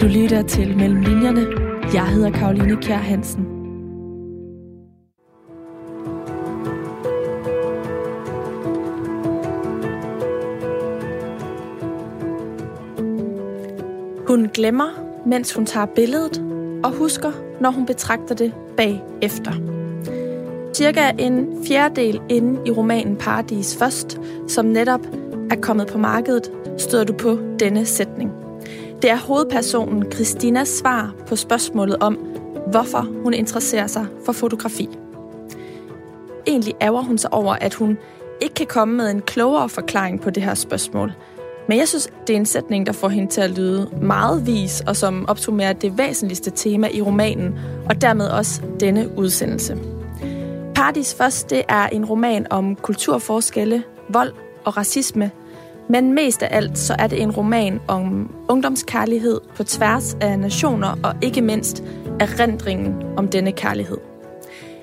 Du lytter til Mellem Linjerne. Jeg hedder Karoline Kjær Hansen. Hun glemmer, mens hun tager billedet, og husker, når hun betragter det bagefter. Cirka en fjerdedel inde i romanen Paradis Først, som netop er kommet på markedet, støder du på denne sætning. Det er hovedpersonen Christinas svar på spørgsmålet om, hvorfor hun interesserer sig for fotografi. Egentlig ærger hun sig over, at hun ikke kan komme med en klogere forklaring på det her spørgsmål. Men jeg synes, det er en sætning, der får hende til at lyde meget vis, og som opsummerer det væsentligste tema i romanen, og dermed også denne udsendelse. Paradis Først, det er en roman om kulturforskelle, vold og racisme, men mest af alt så er det en roman om ungdomskærlighed på tværs af nationer og ikke mindst erindringen om denne kærlighed.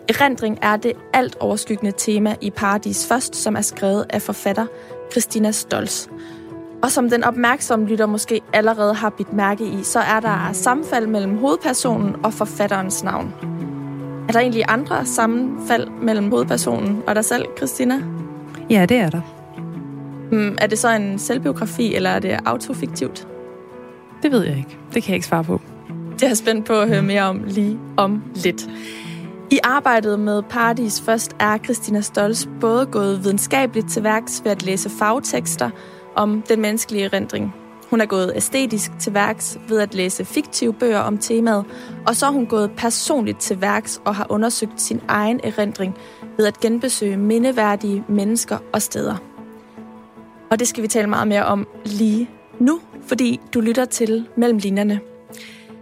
Erindring er det alt overskyggende tema i Paradis Først, som er skrevet af forfatter Christina Stolz. Og som den opmærksomme lytter måske allerede har bidt mærke i, så er der sammenfald mellem hovedpersonen og forfatterens navn. Er der egentlig andre sammenfald mellem hovedpersonen og dig selv, Christina? Ja, det er der. Mm, er det så en selvbiografi, eller er det autofiktivt? Det ved jeg ikke. Det kan jeg ikke svare på. Det er jeg spændt på at høre mere om lige om lidt. I arbejdet med Paradis først er Christina Stolz både gået videnskabeligt til værks ved at læse fagtekster om den menneskelige erindring. Hun er gået æstetisk til værks ved at læse fiktive bøger om temaet, og så er hun gået personligt til værks og har undersøgt sin egen erindring ved at genbesøge mindeværdige mennesker og steder. Og det skal vi tale meget mere om lige nu, fordi du lytter til Mellem Linjerne.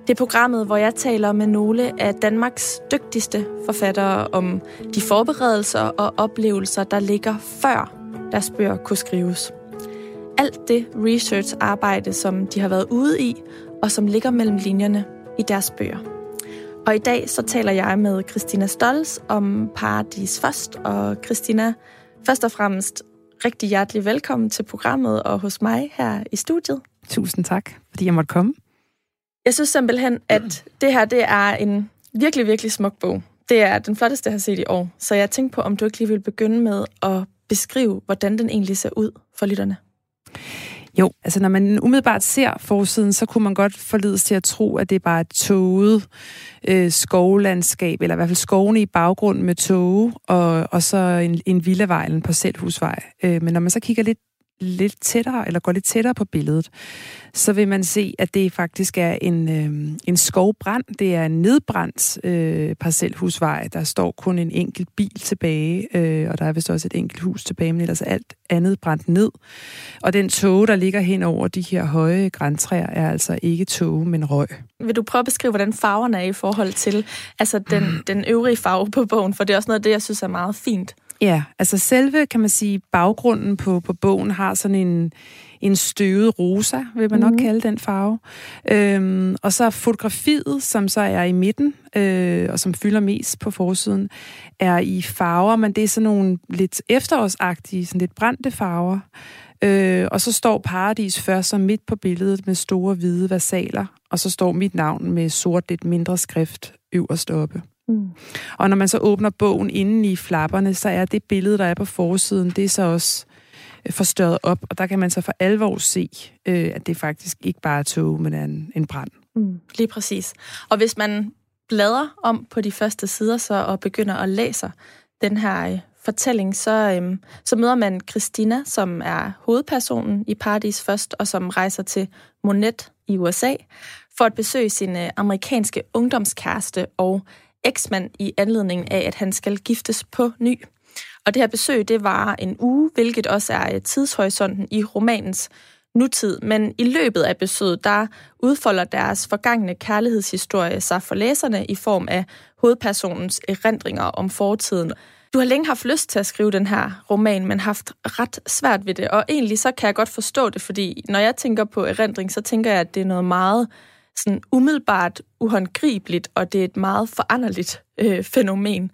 Det er programmet, hvor jeg taler med nogle af Danmarks dygtigste forfattere om de forberedelser og oplevelser, der ligger før deres bøger kunne skrives. Alt det research-arbejde, som de har været ude i, og som ligger mellem linjerne i deres bøger. Og i dag så taler jeg med Christina Stolz om Paradis Først. Og Christina, først og fremmest rigtig hjertelig velkommen til programmet og hos mig her i studiet. Tusind tak, fordi jeg måtte komme. Jeg synes simpelthen, at det her det er en virkelig, virkelig smuk bog. Det er den flotteste, jeg har set i år. Så jeg tænkte på, om du ikke lige vil begynde med at beskrive, hvordan den egentlig ser ud for lytterne. Jo, altså når man umiddelbart ser forsiden, så kunne man godt forledes til at tro, at det er bare et tåget øh, skovlandskab, eller i hvert fald skovene i baggrunden med tåge, og, og så en, en villavejlen på parcelhusvej. Øh, men når man så kigger lidt lidt tættere, eller går lidt tættere på billedet, så vil man se, at det faktisk er en, øh, en skovbrand. Det er en nedbrændt øh, parcelhusvej. Der står kun en enkelt bil tilbage, øh, og der er vist også et enkelt hus tilbage, men ellers alt andet brændt ned. Og den tog, der ligger hen over de her høje græntræer, er altså ikke tog, men røg. Vil du prøve at beskrive, hvordan farverne er i forhold til altså den, mm. den øvrige farve på bogen? For det er også noget af det, jeg synes er meget fint. Ja, altså selve, kan man sige, baggrunden på, på bogen har sådan en, en støvet rosa, vil man mm. nok mhm. kalde den farve. Øhm, og så fotografiet, som så er i midten, øh, og som fylder mest på forsiden, er i farver, men det er sådan nogle lidt efterårsagtige, sådan lidt brændte farver. Øh, og så står Paradis først som midt på billedet med store hvide versaler, og så står mit navn med sort lidt mindre skrift øverst oppe. Mm. Og når man så åbner bogen inden i flapperne, så er det billede, der er på forsiden, det er så også øh, forstørret op, og der kan man så for alvor se, øh, at det faktisk ikke bare er tog, men er en, en brand. Mm, lige præcis. Og hvis man bladrer om på de første sider så og begynder at læse den her øh, fortælling, så, øhm, så møder man Christina, som er hovedpersonen i Paradis først, og som rejser til Monet i USA for at besøge sin øh, amerikanske ungdomskæreste og eksmand i anledning af, at han skal giftes på ny. Og det her besøg, det var en uge, hvilket også er øh, tidshorisonten i romanens nutid. Men i løbet af besøget, der udfolder deres forgangne kærlighedshistorie sig for læserne i form af hovedpersonens erindringer om fortiden. Du har længe haft lyst til at skrive den her roman, men haft ret svært ved det. Og egentlig så kan jeg godt forstå det, fordi når jeg tænker på erindring, så tænker jeg, at det er noget meget sådan umiddelbart uhåndgribeligt, og det er et meget foranderligt øh, fænomen.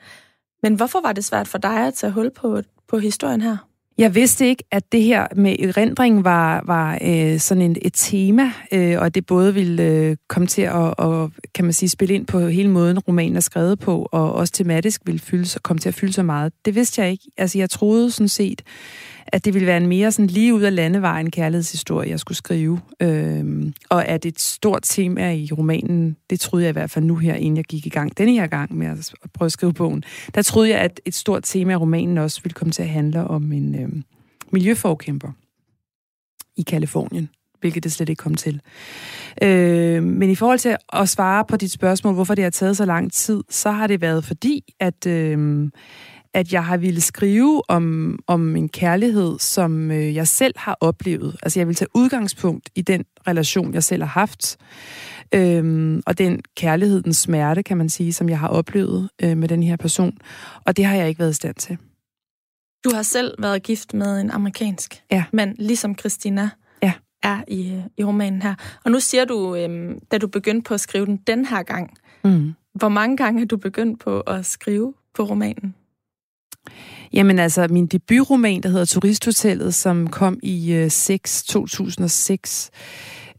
Men hvorfor var det svært for dig at tage hul på, på historien her? Jeg vidste ikke, at det her med erindring var, var øh, sådan en, et tema, øh, og at det både ville øh, komme til at og, kan man sige, spille ind på hele måden, romanen er skrevet på, og også tematisk ville fylde, komme til at fylde så meget. Det vidste jeg ikke. Altså, jeg troede sådan set, at det ville være en mere sådan lige ud af landevejen kærlighedshistorie, jeg skulle skrive. Øhm, og at et stort tema i romanen, det troede jeg i hvert fald nu her, inden jeg gik i gang denne her gang med at prøve at skrive bogen, der troede jeg, at et stort tema i romanen også ville komme til at handle om en øhm, miljøforkæmper i Kalifornien hvilket det slet ikke kom til. Øh, men i forhold til at svare på dit spørgsmål, hvorfor det har taget så lang tid, så har det været fordi, at, øh, at jeg har ville skrive om, om en kærlighed, som øh, jeg selv har oplevet. Altså jeg vil tage udgangspunkt i den relation, jeg selv har haft, øhm, og den kærlighed, den smerte, kan man sige, som jeg har oplevet øh, med den her person. Og det har jeg ikke været i stand til. Du har selv været gift med en amerikansk ja. mand, ligesom Christina ja. er i, i romanen her. Og nu siger du, øhm, da du begyndte på at skrive den den her gang, mm. hvor mange gange er du begyndt på at skrive på romanen? Jamen altså, min debutroman, der hedder Turisthotellet, som kom i øh, 6, 2006,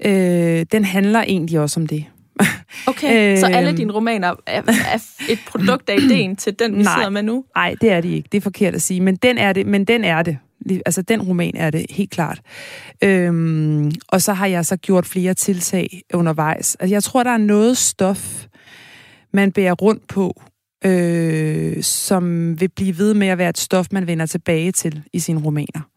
øh, den handler egentlig også om det. Okay, så alle øhm. dine romaner er, er et produkt af ideen til den, vi nej, sidder med nu? Nej, det er det ikke. Det er forkert at sige, men den er det. Men den er det. Altså, den roman er det, helt klart. Øhm, og så har jeg så gjort flere tiltag undervejs. Altså, jeg tror, der er noget stof, man bærer rundt på, øh, som vil blive ved med at være et stof, man vender tilbage til i sine romaner.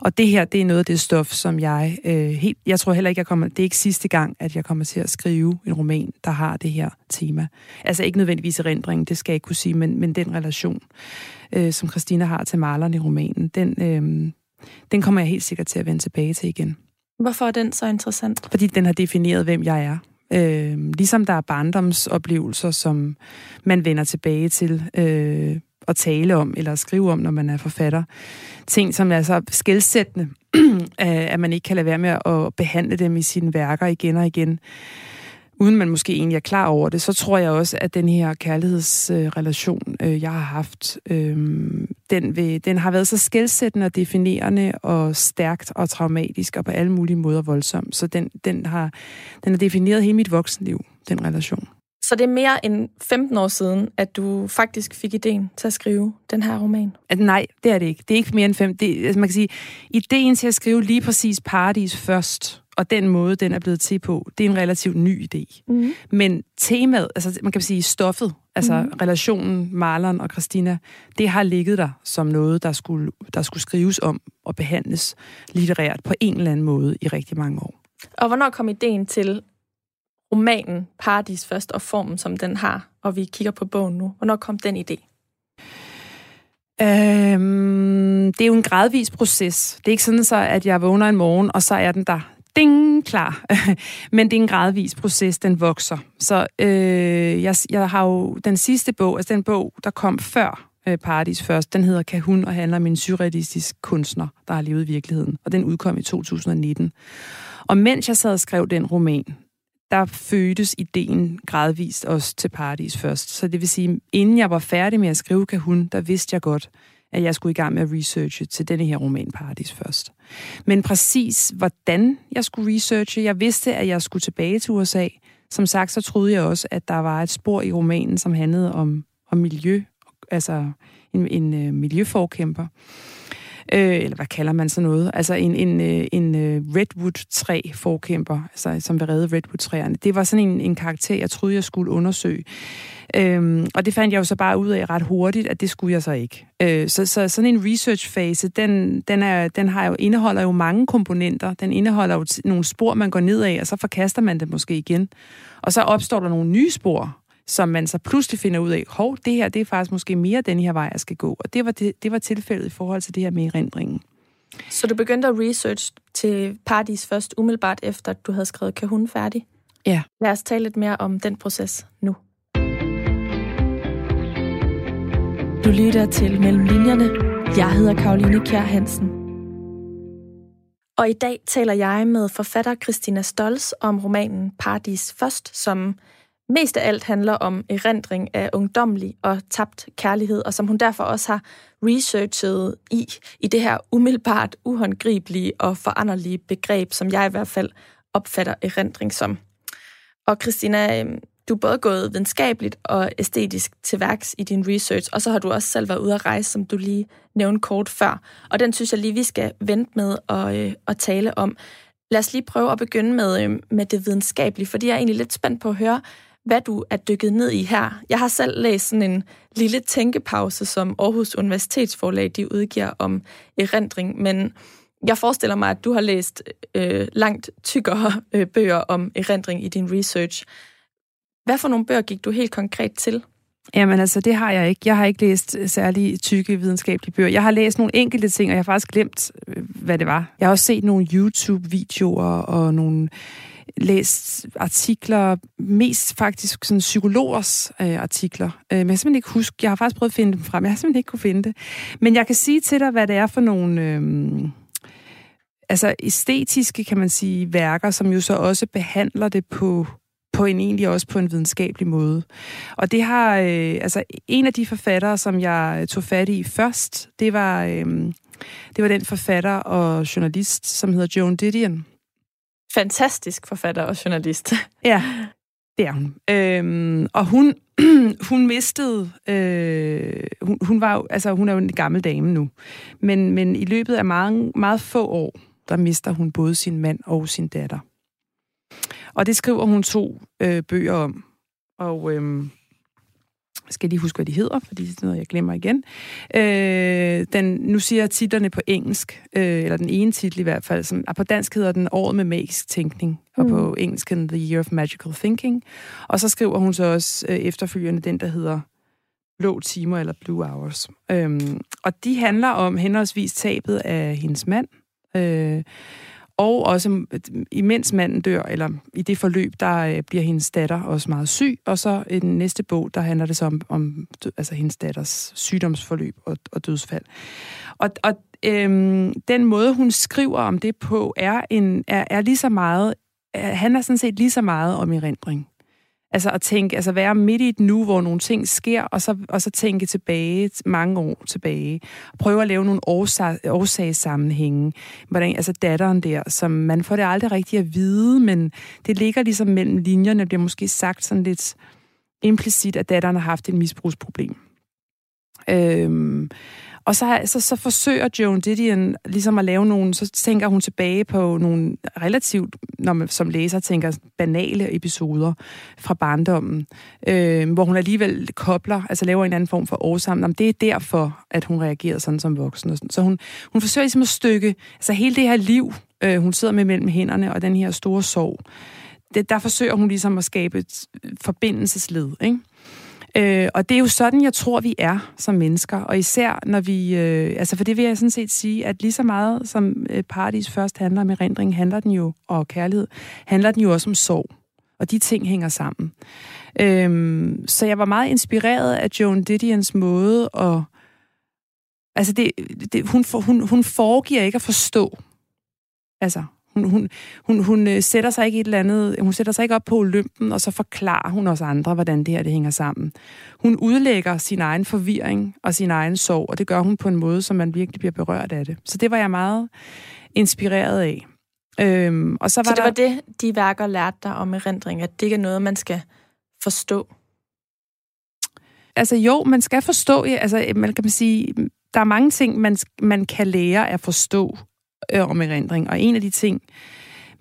Og det her, det er noget af det stof, som jeg øh, helt... Jeg tror heller ikke, jeg kommer... Det er ikke sidste gang, at jeg kommer til at skrive en roman, der har det her tema. Altså ikke nødvendigvis erindring, det skal jeg ikke kunne sige, men, men den relation, øh, som Christina har til maleren i romanen, den, øh, den kommer jeg helt sikkert til at vende tilbage til igen. Hvorfor er den så interessant? Fordi den har defineret, hvem jeg er. Øh, ligesom der er barndomsoplevelser, som man vender tilbage til øh, at tale om eller skrive om, når man er forfatter. Ting, som er så skældsættende, at man ikke kan lade være med at behandle dem i sine værker igen og igen uden man måske egentlig er klar over det, så tror jeg også, at den her kærlighedsrelation, øh, jeg har haft, øh, den, vil, den har været så skældsættende og definerende og stærkt og traumatisk og på alle mulige måder voldsom. Så den, den, har, den har defineret hele mit voksenliv, den relation. Så det er mere end 15 år siden, at du faktisk fik ideen til at skrive den her roman? At nej, det er det ikke. Det er ikke mere end fem. Det, altså man kan sige, ideen til at skrive lige præcis Paradis først, og den måde, den er blevet til på, det er en relativt ny idé. Mm. Men temaet, altså man kan sige stoffet, altså mm. relationen Marlon og Christina, det har ligget der som noget, der skulle, der skulle skrives om og behandles litterært på en eller anden måde i rigtig mange år. Og hvornår kom ideen til romanen Paradis først og formen, som den har, og vi kigger på bogen nu? Hvornår kom den idé? Øhm, det er jo en gradvis proces. Det er ikke sådan så, at jeg vågner en morgen, og så er den der ding, klar. Men det er en gradvis proces, den vokser. Så øh, jeg, jeg har jo den sidste bog, altså den bog, der kom før øh, Paradis først, den hedder Kahun og handler om en surrealistisk kunstner, der har levet i virkeligheden. Og den udkom i 2019. Og mens jeg sad og skrev den roman, der fødtes ideen gradvist også til Paradis først. Så det vil sige, inden jeg var færdig med at skrive Kahun, der vidste jeg godt, at jeg skulle i gang med at researche til denne her roman Paradis først. Men præcis hvordan jeg skulle researche, jeg vidste, at jeg skulle tilbage til USA. Som sagt, så troede jeg også, at der var et spor i romanen, som handlede om, om miljø, altså en, en uh, miljøforkæmper øh, eller hvad kalder man så noget, altså en, en, øh, en øh, redwood-træ-forkæmper, altså, som vil redde redwood-træerne. Det var sådan en, en karakter, jeg troede, jeg skulle undersøge. Øhm, og det fandt jeg jo så bare ud af ret hurtigt, at det skulle jeg så ikke. Øh, så, så sådan en research-fase, den, den, er, den har jo, indeholder jo mange komponenter. Den indeholder jo nogle spor, man går ned af, og så forkaster man det måske igen. Og så opstår der nogle nye spor, som man så pludselig finder ud af, hov, det her, det er faktisk måske mere den her vej, jeg skal gå. Og det var, det, det var tilfældet i forhold til det her med erindringen. Så du begyndte at research til Paradis først, umiddelbart efter, at du havde skrevet Kahun færdig? Ja. Lad os tale lidt mere om den proces nu. Du lytter til Mellem Linjerne. Jeg hedder Karoline Kjær Hansen. Og i dag taler jeg med forfatter Christina Stolz om romanen Paradis Først, som mest af alt handler om erindring af ungdomlig og tabt kærlighed, og som hun derfor også har researchet i, i det her umiddelbart uhåndgribelige og foranderlige begreb, som jeg i hvert fald opfatter erindring som. Og Christina, øhm, du er både gået videnskabeligt og æstetisk til værks i din research, og så har du også selv været ude at rejse, som du lige nævnte kort før. Og den synes jeg lige, vi skal vente med at, øh, at tale om. Lad os lige prøve at begynde med, øh, med det videnskabelige, fordi jeg er egentlig lidt spændt på at høre, hvad du er dykket ned i her. Jeg har selv læst sådan en lille tænkepause, som Aarhus Universitetsforlag de udgiver om erindring, men jeg forestiller mig, at du har læst øh, langt tykkere øh, bøger om erindring i din research. Hvad for nogle bøger gik du helt konkret til? Jamen altså, det har jeg ikke. Jeg har ikke læst øh, særlig tykke videnskabelige bøger. Jeg har læst nogle enkelte ting, og jeg har faktisk glemt, øh, hvad det var. Jeg har også set nogle YouTube-videoer og nogle læst artikler, mest faktisk sådan psykologers øh, artikler. Øh, men jeg har simpelthen ikke huske, jeg har faktisk prøvet at finde dem frem, jeg har simpelthen ikke kunne finde det. Men jeg kan sige til dig, hvad det er for nogle... Øh, altså æstetiske, kan man sige, værker, som jo så også behandler det på på en egentlig også på en videnskabelig måde. Og det har, øh, altså en af de forfattere, som jeg tog fat i først, det var, øh, det var den forfatter og journalist, som hedder Joan Didion. Fantastisk forfatter og journalist. Ja, det er hun. Øhm, og hun, hun mistede, øh, hun, hun, var jo, altså hun er jo en gammel dame nu, men, men i løbet af meget, meget få år, der mister hun både sin mand og sin datter. Og det skriver hun to øh, bøger om. Og øh, skal lige huske, hvad de hedder, fordi det er noget, jeg glemmer igen. Øh, den, nu siger jeg titlerne på engelsk, øh, eller den ene titel i hvert fald, som på dansk hedder den Året med magisk tænkning, mm. og på engelsk den The Year of Magical Thinking. Og så skriver hun så også øh, efterfølgende den, der hedder Blå timer eller Blue Hours. Øh, og de handler om henholdsvis tabet af hendes mand, øh, og også imens manden dør, eller i det forløb, der øh, bliver hendes datter også meget syg, og så i den næste bog, der handler det så om, om altså hendes datters sygdomsforløb og, og dødsfald. Og, og øhm, den måde, hun skriver om det på, er, en, er, er lige så meget, er, handler sådan set lige så meget om erindring. Altså at tænke, altså være midt i et nu, hvor nogle ting sker, og så, og så tænke tilbage, mange år tilbage. Prøve at lave nogle årsag, årsagssammenhænge. Hvordan, altså datteren der, som man får det aldrig rigtigt at vide, men det ligger ligesom mellem linjerne, det bliver måske sagt sådan lidt implicit, at datteren har haft et misbrugsproblem. Øhm, og så, så, så forsøger Joan Didion ligesom at lave nogle, så tænker hun tilbage på nogle relativt, når man som læser tænker, banale episoder fra barndommen, øh, hvor hun alligevel kobler, altså laver en anden form for årsammen. Det er derfor, at hun reagerer sådan som voksen. Og sådan. Så hun, hun forsøger ligesom at stykke, altså hele det her liv, øh, hun sidder med mellem hænderne, og den her store sorg, det, der forsøger hun ligesom at skabe et forbindelsesled, ikke? Øh, og det er jo sådan, jeg tror, vi er som mennesker. Og især når vi... Øh, altså for det vil jeg sådan set sige, at lige så meget som øh, Paradis først handler om erindring, handler den jo, og kærlighed, handler den jo også om sorg. Og de ting hænger sammen. Øh, så jeg var meget inspireret af Joan Didions måde at... Altså, det, det, hun, for, hun, hun foregiver ikke at forstå. Altså, hun, hun, hun, hun øh, sætter sig ikke et eller andet, hun sætter sig ikke op på Olympen, og så forklarer hun os andre, hvordan det her det hænger sammen. Hun udlægger sin egen forvirring og sin egen sorg, og det gør hun på en måde, som man virkelig bliver berørt af det. Så det var jeg meget inspireret af. Øhm, og så, var så det der... var det, de værker lærte dig om erindring, at det ikke er noget, man skal forstå? Altså jo, man skal forstå, altså man kan man sige, der er mange ting, man, man kan lære at forstå øh, om erindring. Og en af de ting,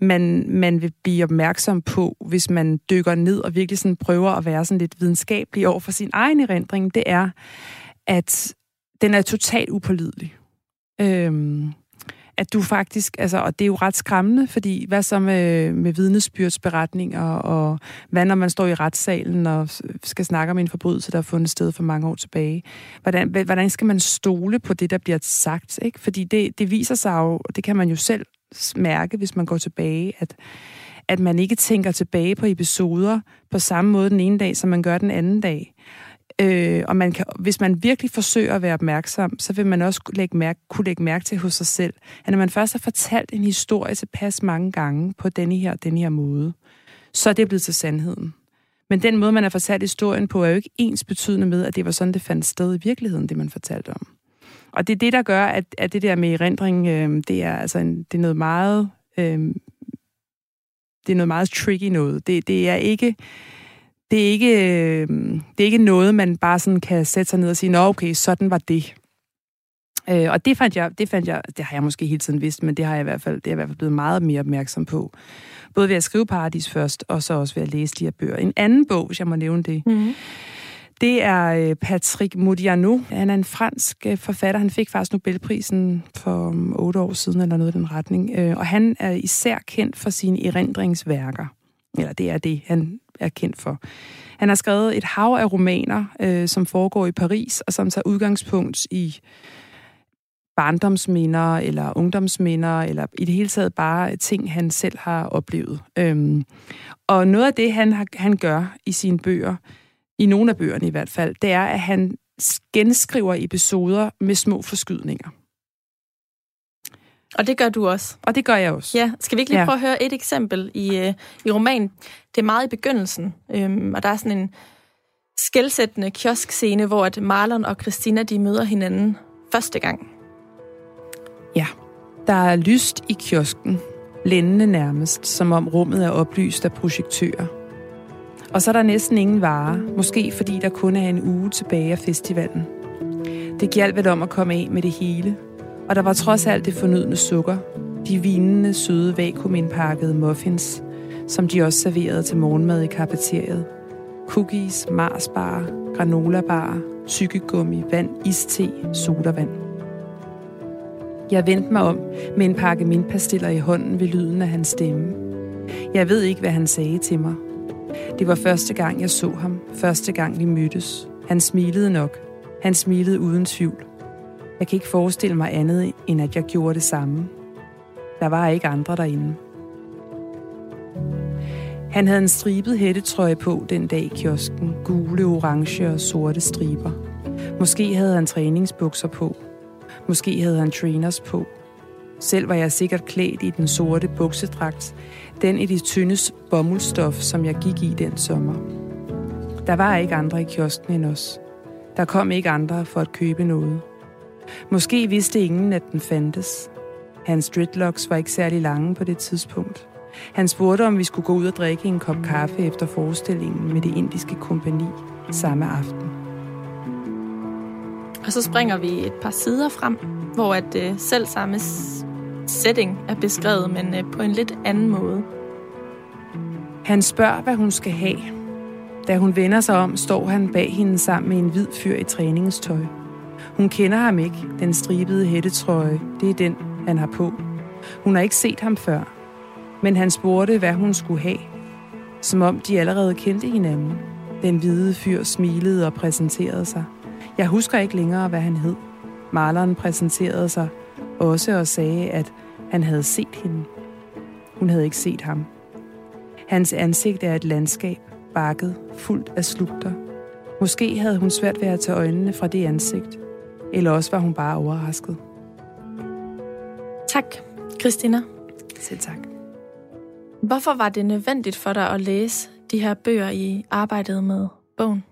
man, man vil blive opmærksom på, hvis man dykker ned og virkelig sådan prøver at være sådan lidt videnskabelig over for sin egen erindring, det er, at den er totalt upålidelig. Øhm, at du faktisk, altså, og det er jo ret skræmmende, fordi hvad så med, med vidnesbyrdsberetninger, og hvad når man står i retssalen og skal snakke om en forbrydelse, der er fundet sted for mange år tilbage? Hvordan, hvordan skal man stole på det, der bliver sagt? Ikke? Fordi det, det viser sig jo, og det kan man jo selv mærke, hvis man går tilbage, at, at man ikke tænker tilbage på episoder på samme måde den ene dag, som man gør den anden dag. Øh, og man kan, hvis man virkelig forsøger at være opmærksom, så vil man også lægge mærke, kunne lægge mærke til hos sig selv, at når man først har fortalt en historie tilpas mange gange på denne her, denne her måde, så er det blevet til sandheden. Men den måde, man har fortalt historien på, er jo ikke ens betydende med, at det var sådan, det fandt sted i virkeligheden, det man fortalte om. Og det er det, der gør, at, at det der med erindring, øh, det er altså en, det er noget meget... Øh, det er noget meget tricky noget. Det, det er ikke det er ikke, øh, det er ikke noget, man bare sådan kan sætte sig ned og sige, nå okay, sådan var det. Øh, og det fandt, jeg, det fandt jeg, det har jeg måske hele tiden vidst, men det har jeg i hvert fald, det er i hvert fald blevet meget mere opmærksom på. Både ved at skrive Paradis først, og så også ved at læse de her bøger. En anden bog, hvis jeg må nævne det, mm-hmm. det er øh, Patrick Modiano. Han er en fransk øh, forfatter. Han fik faktisk Nobelprisen for otte år siden, eller noget i den retning. Og han er især kendt for sine erindringsværker. Eller det er det, han er kendt for. Han har skrevet et hav af romaner, øh, som foregår i Paris, og som tager udgangspunkt i barndomsminder eller ungdomsminder, eller i det hele taget bare ting, han selv har oplevet. Øhm, og noget af det, han, har, han gør i sine bøger, i nogle af bøgerne i hvert fald, det er, at han genskriver episoder med små forskydninger. Og det gør du også. Og det gør jeg også. Ja, skal vi ikke lige ja. prøve at høre et eksempel i, øh, i romanen? Det er meget i begyndelsen, øhm, og der er sådan en skældsættende kioskscene, hvor at Marlon og Christina de møder hinanden første gang. Ja, der er lyst i kiosken, lændende nærmest, som om rummet er oplyst af projektører. Og så er der næsten ingen varer, måske fordi der kun er en uge tilbage af festivalen. Det gjaldt vel om at komme af med det hele, og der var trods alt det fornødne sukker, de vinende, søde, vakuumindpakkede muffins, som de også serverede til morgenmad i kafeteriet. Cookies, marsbar, granolabar, tykkegummi, vand, iste, sodavand. Jeg vendte mig om med en pakke mindpastiller i hånden ved lyden af hans stemme. Jeg ved ikke, hvad han sagde til mig. Det var første gang, jeg så ham. Første gang, vi mødtes. Han smilede nok. Han smilede uden tvivl. Jeg kan ikke forestille mig andet, end at jeg gjorde det samme. Der var ikke andre derinde. Han havde en stribet hættetrøje på den dag i kiosken. Gule, orange og sorte striber. Måske havde han træningsbukser på. Måske havde han trainers på. Selv var jeg sikkert klædt i den sorte buksedragt, den i det tynde bomuldstof, som jeg gik i den sommer. Der var ikke andre i kiosken end os. Der kom ikke andre for at købe noget. Måske vidste ingen, at den fandtes. Hans dreadlocks var ikke særlig lange på det tidspunkt. Han spurgte, om vi skulle gå ud og drikke en kop kaffe efter forestillingen med det indiske kompani samme aften. Og så springer vi et par sider frem, hvor at øh, selv samme setting er beskrevet, men øh, på en lidt anden måde. Han spørger, hvad hun skal have. Da hun vender sig om, står han bag hende sammen med en hvid fyr i træningstøj. Hun kender ham ikke, den stribede hættetrøje. Det er den, han har på. Hun har ikke set ham før. Men han spurgte, hvad hun skulle have. Som om de allerede kendte hinanden. Den hvide fyr smilede og præsenterede sig. Jeg husker ikke længere, hvad han hed. Maleren præsenterede sig også og sagde, at han havde set hende. Hun havde ikke set ham. Hans ansigt er et landskab, bakket, fuldt af slugter. Måske havde hun svært ved at tage øjnene fra det ansigt. Eller også var hun bare overrasket. Tak, Christina. Selv tak. Hvorfor var det nødvendigt for dig at læse de her bøger i arbejdet med bogen?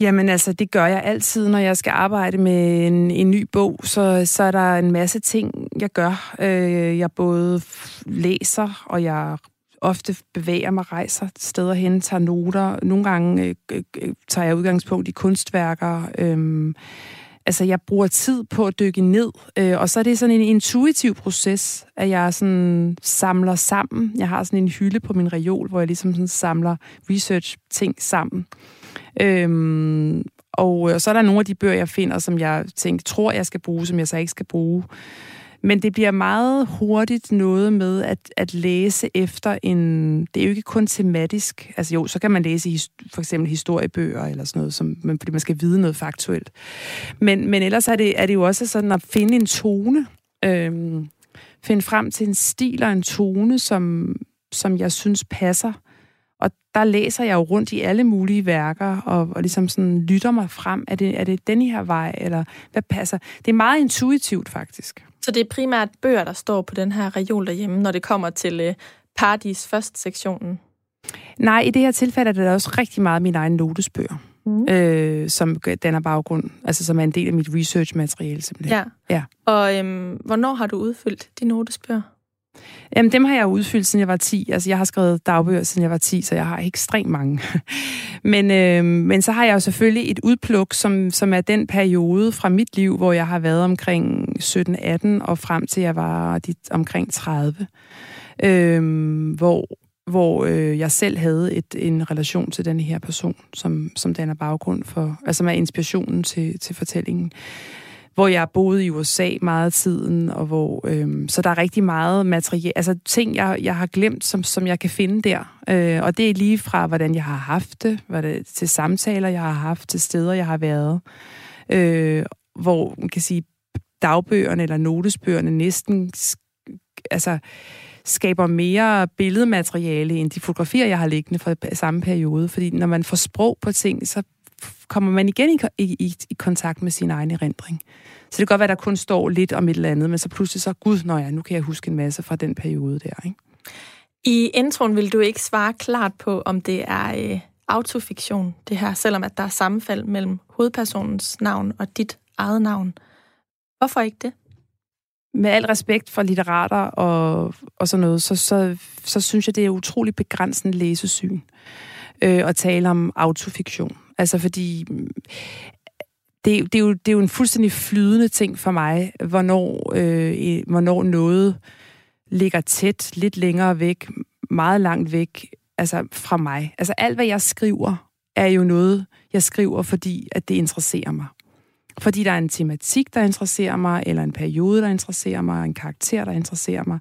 Jamen altså, det gør jeg altid, når jeg skal arbejde med en, en ny bog, så, så er der en masse ting, jeg gør. Øh, jeg både læser, og jeg ofte bevæger mig, rejser steder hen, tager noter. Nogle gange øh, øh, øh tager jeg udgangspunkt i kunstværker. Øh, altså, jeg bruger tid på at dykke ned, øh, og så er det sådan en intuitiv proces, at jeg sådan samler sammen. Jeg har sådan en hylde på min reol, hvor jeg ligesom sådan samler research-ting sammen. Øhm, og, og så er der nogle af de bøger, jeg finder, som jeg tænker, tror, jeg skal bruge, som jeg så ikke skal bruge. Men det bliver meget hurtigt noget med at, at læse efter en... Det er jo ikke kun tematisk. Altså jo, så kan man læse i, for eksempel historiebøger eller sådan noget, som, fordi man skal vide noget faktuelt. Men, men ellers er det, er det jo også sådan at finde en tone. Øhm, finde frem til en stil og en tone, som, som jeg synes passer. Og der læser jeg jo rundt i alle mulige værker, og, og ligesom sådan lytter mig frem. Er det, er det den her vej, eller hvad passer? Det er meget intuitivt, faktisk. Så det er primært bøger, der står på den her reol derhjemme, når det kommer til øh, Paradis først sektionen? Nej, i det her tilfælde er det også rigtig meget min egen notesbøger, mm. øh, som danner baggrund, altså som er en del af mit research-materiale simpelthen. Ja. ja. Og øhm, hvornår har du udfyldt de notesbøger? Jamen, dem har jeg udfyldt, siden jeg var 10. Altså, jeg har skrevet dagbøger, siden jeg var 10, så jeg har ekstremt mange. men, øh, men så har jeg jo selvfølgelig et udpluk, som, som er den periode fra mit liv, hvor jeg har været omkring 17-18 og frem til jeg var dit, omkring 30. Øh, hvor hvor øh, jeg selv havde et, en relation til den her person, som, som danner baggrund for, altså som er inspirationen til, til fortællingen hvor jeg boede i USA meget af tiden, og hvor øhm, så der er rigtig meget materiale, altså ting, jeg, jeg har glemt, som, som jeg kan finde der. Øh, og det er lige fra, hvordan jeg har haft det, hvad det, til samtaler, jeg har haft, til steder, jeg har været, øh, hvor man kan sige, dagbøgerne eller notesbøgerne næsten altså, skaber mere billedmateriale end de fotografier, jeg har liggende fra samme periode. Fordi når man får sprog på ting, så kommer man igen i, i, i kontakt med sin egen erindring. Så det kan godt være, at der kun står lidt om et eller andet, men så pludselig så, gud, når ja, nu kan jeg huske en masse fra den periode der. Ikke? I introen vil du ikke svare klart på, om det er øh, autofiktion, det her, selvom at der er sammenfald mellem hovedpersonens navn og dit eget navn. Hvorfor ikke det? Med al respekt for litterater og, og sådan noget, så, så, så synes jeg, det er utrolig begrænsende læsesyn øh, øh, at tale om autofiktion. Altså fordi det, det, er jo, det er jo en fuldstændig flydende ting for mig, hvornår, øh, hvornår noget ligger tæt, lidt længere væk, meget langt væk altså fra mig. Altså alt, hvad jeg skriver, er jo noget, jeg skriver, fordi at det interesserer mig. Fordi der er en tematik, der interesserer mig, eller en periode, der interesserer mig, en karakter, der interesserer mig.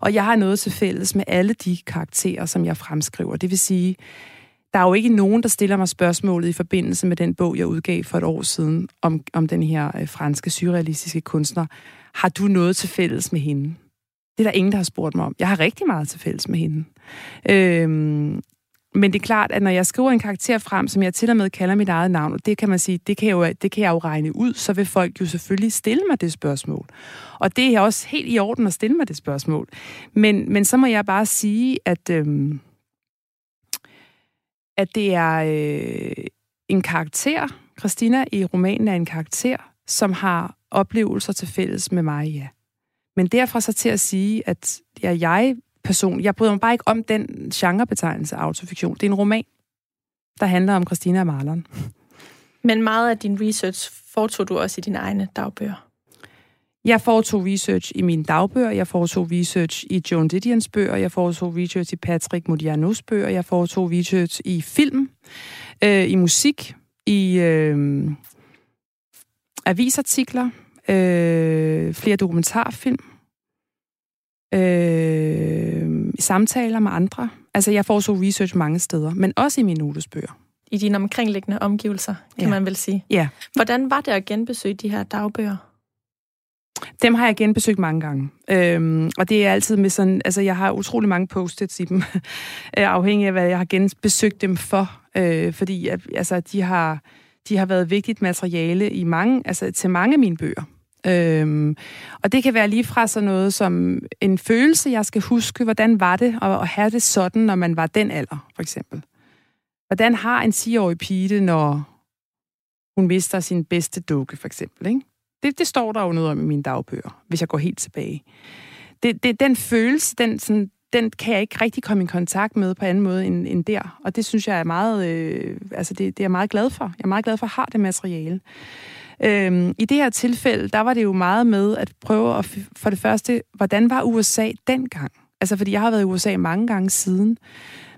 Og jeg har noget til fælles med alle de karakterer, som jeg fremskriver. Det vil sige, der er jo ikke nogen, der stiller mig spørgsmålet i forbindelse med den bog, jeg udgav for et år siden, om, om den her øh, franske surrealistiske kunstner. Har du noget til fælles med hende? Det er der ingen, der har spurgt mig om. Jeg har rigtig meget til fælles med hende. Øhm, men det er klart, at når jeg skriver en karakter frem, som jeg til og med kalder mit eget navn, og det kan man sige, det kan, jeg jo, det kan jeg jo regne ud, så vil folk jo selvfølgelig stille mig det spørgsmål. Og det er også helt i orden at stille mig det spørgsmål. Men, men så må jeg bare sige, at... Øhm, at det er øh, en karakter. Christina i romanen er en karakter, som har oplevelser til fælles med mig, ja. Men derfra så til at sige, at jeg, er jeg person. Jeg bryder mig bare ikke om den genrebetegnelse autofiktion. Det er en roman, der handler om Christina og Marlon. Men meget af din research foretog du også i dine egne dagbøger? Jeg foretog research i mine dagbøger, jeg foretog research i Joan Didions bøger, jeg foretog research i Patrick Modianos bøger, jeg foretog research i film, øh, i musik, i øh, avisartikler, øh, flere dokumentarfilm, øh, samtaler med andre. Altså, jeg foretog research mange steder, men også i mine notesbøger. I dine omkringliggende omgivelser, kan ja. man vel sige. Ja. Hvordan var det at genbesøge de her dagbøger? Dem har jeg genbesøgt mange gange. Øhm, og det er altid med sådan, altså jeg har utrolig mange post-its i dem, øh, afhængig af hvad jeg har genbesøgt dem for. Øh, fordi altså, de, har, de har været vigtigt materiale i mange, altså til mange af mine bøger. Øhm, og det kan være lige fra sådan noget som en følelse, jeg skal huske, hvordan var det at, at have det sådan, når man var den alder, for eksempel. Hvordan har en 10-årig pige det, når hun mister sin bedste dukke, for eksempel, ikke? Det, det står der jo noget om i mine dagbøger, hvis jeg går helt tilbage. Det, det, den følelse, den, sådan, den kan jeg ikke rigtig komme i kontakt med på anden måde end, end der. Og det synes jeg er meget, øh, altså det, det er jeg meget glad for. Jeg er meget glad for at have det materiale. Øhm, I det her tilfælde, der var det jo meget med at prøve at, for det første, hvordan var USA dengang? Altså, fordi jeg har været i USA mange gange siden.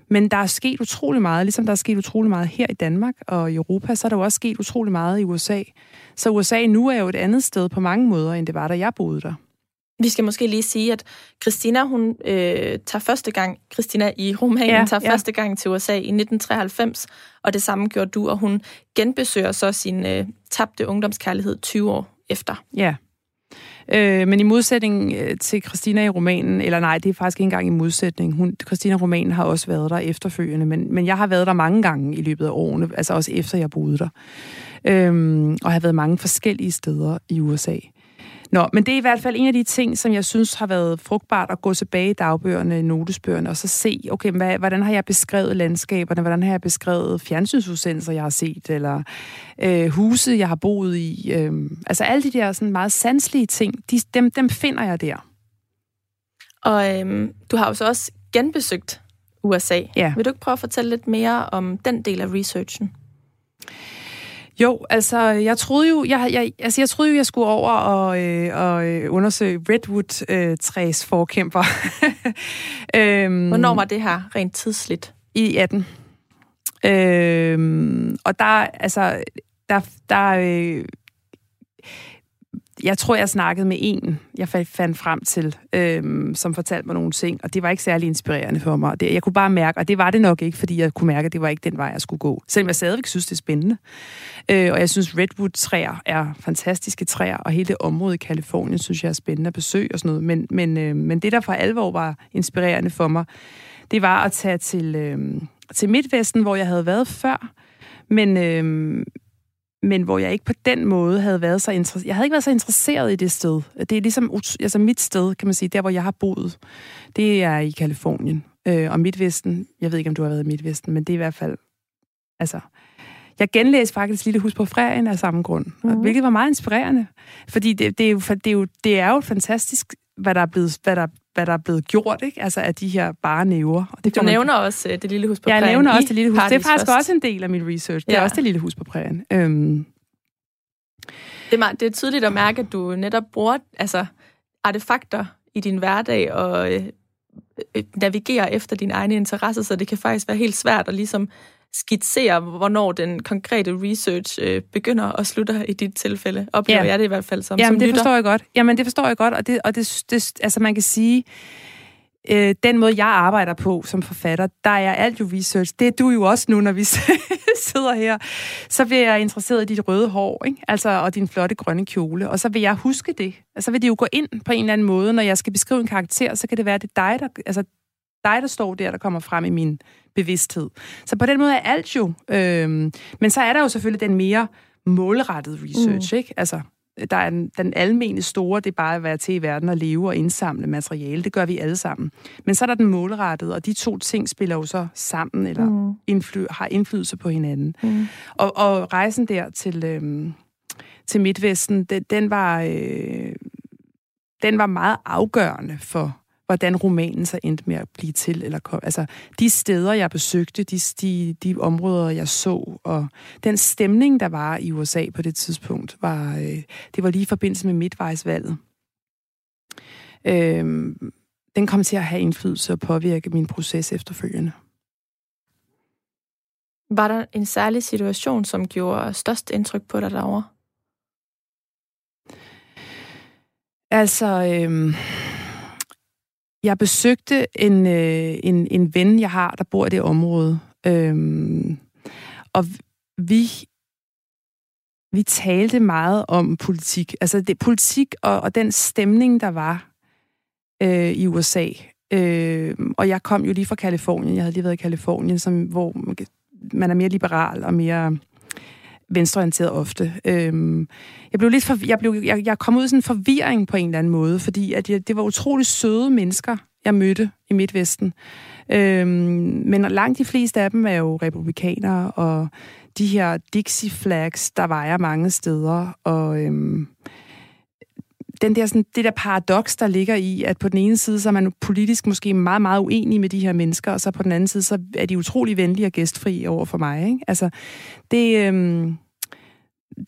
Men der er sket utrolig meget, ligesom der er sket utrolig meget her i Danmark og i Europa, så er der jo også sket utrolig meget i USA. Så USA nu er jo et andet sted på mange måder, end det var, da jeg boede der. Vi skal måske lige sige, at Christina, hun øh, tager første gang, Christina i romanen, ja, tager ja. første gang til USA i 1993, og det samme gjorde du, og hun genbesøger så sin øh, tabte ungdomskærlighed 20 år efter. Ja. Øh, men i modsætning øh, til Christina i romanen, eller nej, det er faktisk ikke engang i modsætning. Hun, Christina i romanen har også været der efterfølgende, men, men jeg har været der mange gange i løbet af årene, altså også efter jeg boede der. Øh, og har været mange forskellige steder i USA. Nå, men det er i hvert fald en af de ting, som jeg synes har været frugtbart at gå tilbage i dagbøgerne, notesbøgerne, og så se, okay, hvad, hvordan har jeg beskrevet landskaberne, hvordan har jeg beskrevet fjernsynsudsendelser, jeg har set, eller øh, huse, jeg har boet i. Øh, altså alle de der sådan meget sanselige ting, de, dem, dem finder jeg der. Og øhm, du har jo så også genbesøgt USA. Ja. Vil du ikke prøve at fortælle lidt mere om den del af researchen? Jo, altså jeg troede jo, jeg, jeg, altså, jeg troede jo, jeg skulle over og, øh, og øh, undersøge Redwood-træs øh, forkæmper. øhm, Hvornår var det her rent tidsligt? I 18. Øhm, og der, altså, der, der øh, jeg tror, jeg snakkede med en, jeg fandt frem til, øhm, som fortalte mig nogle ting, og det var ikke særlig inspirerende for mig. Det, jeg kunne bare mærke, og det var det nok ikke, fordi jeg kunne mærke, at det var ikke den vej, jeg skulle gå. Selvom jeg stadigvæk synes, det er spændende. Øh, og jeg synes, Redwood-træer er fantastiske træer, og hele det område i Kalifornien synes jeg er spændende at besøge og sådan noget. Men, men, øh, men det, der for alvor var inspirerende for mig, det var at tage til, øh, til Midtvesten, hvor jeg havde været før, men, øh, men hvor jeg ikke på den måde havde været så interesseret. Jeg havde ikke været så interesseret i det sted. Det er ligesom altså mit sted, kan man sige, der hvor jeg har boet. Det er i Kalifornien. Øh, og Midtvesten, jeg ved ikke, om du har været i Midtvesten, men det er i hvert fald, altså, jeg genlæste faktisk Lille Hus på Frærien af samme grund, mm. hvilket var meget inspirerende. Fordi det, det, er jo, det, er jo, det er jo fantastisk, hvad der er blevet, hvad der, hvad der er blevet gjort, ikke? Altså af de her bare næver. Og det du nævner man... også uh, det lille hus på prærien. Jeg nævner også det lille hus. Det er faktisk først. også en del af min research. Det ja. er også det lille hus på prærien. Øhm. Det, er, det er tydeligt at mærke, at du netop bruger altså, artefakter i din hverdag og øh, øh, navigerer efter dine egne interesser, så det kan faktisk være helt svært at ligesom skitsere, hvornår den konkrete research øh, begynder og slutter i dit tilfælde. Oplever ja. jeg det i hvert fald som, Jamen, som det lytter. forstår jeg godt. Jamen, det forstår jeg godt, og det, og det, det altså man kan sige, øh, den måde, jeg arbejder på som forfatter, der er alt jo research. Det er du jo også nu, når vi sidder her. Så bliver jeg interesseret i dit røde hår, ikke? Altså, og din flotte grønne kjole. Og så vil jeg huske det. Og så vil det jo gå ind på en eller anden måde. Når jeg skal beskrive en karakter, så kan det være, at det er dig, der, altså, dig, der står der, der kommer frem i min bevidsthed. Så på den måde er alt jo. Øhm, men så er der jo selvfølgelig den mere målrettede research, mm. ikke? Altså, der er den, den almene store, det er bare at være til i verden og leve og indsamle materiale. Det gør vi alle sammen. Men så er der den målrettede, og de to ting spiller jo så sammen, eller mm. indfly, har indflydelse på hinanden. Mm. Og, og rejsen der til, øhm, til Midtvesten, den, den var... Øh, den var meget afgørende for, hvordan romanen så endte med at blive til. Eller kom. Altså, de steder, jeg besøgte, de, de, de områder, jeg så, og den stemning, der var i USA på det tidspunkt, var, øh, det var lige i forbindelse med midtvejsvalget. Øh, den kom til at have indflydelse og påvirke min proces efterfølgende. Var der en særlig situation, som gjorde størst indtryk på dig derovre? Altså, øh, jeg besøgte en, øh, en, en ven, jeg har, der bor i det område. Øhm, og vi, vi talte meget om politik. Altså det, politik og, og den stemning, der var øh, i USA. Øh, og jeg kom jo lige fra Kalifornien. Jeg havde lige været i Kalifornien, som, hvor man er mere liberal og mere venstreorienteret ofte. Øhm, jeg blev lidt for, jeg, blev, jeg, jeg kom ud i sådan en forvirring på en eller anden måde, fordi at jeg, det var utrolig søde mennesker, jeg mødte i Midtvesten. Øhm, men langt de fleste af dem er jo republikanere, og de her Dixie flags, der vejer mange steder, og øhm, den der, sådan, det der paradoks, der ligger i, at på den ene side, så er man politisk måske meget, meget uenig med de her mennesker, og så på den anden side, så er de utrolig venlige og gæstfri over for mig. Ikke? Altså, det, øhm,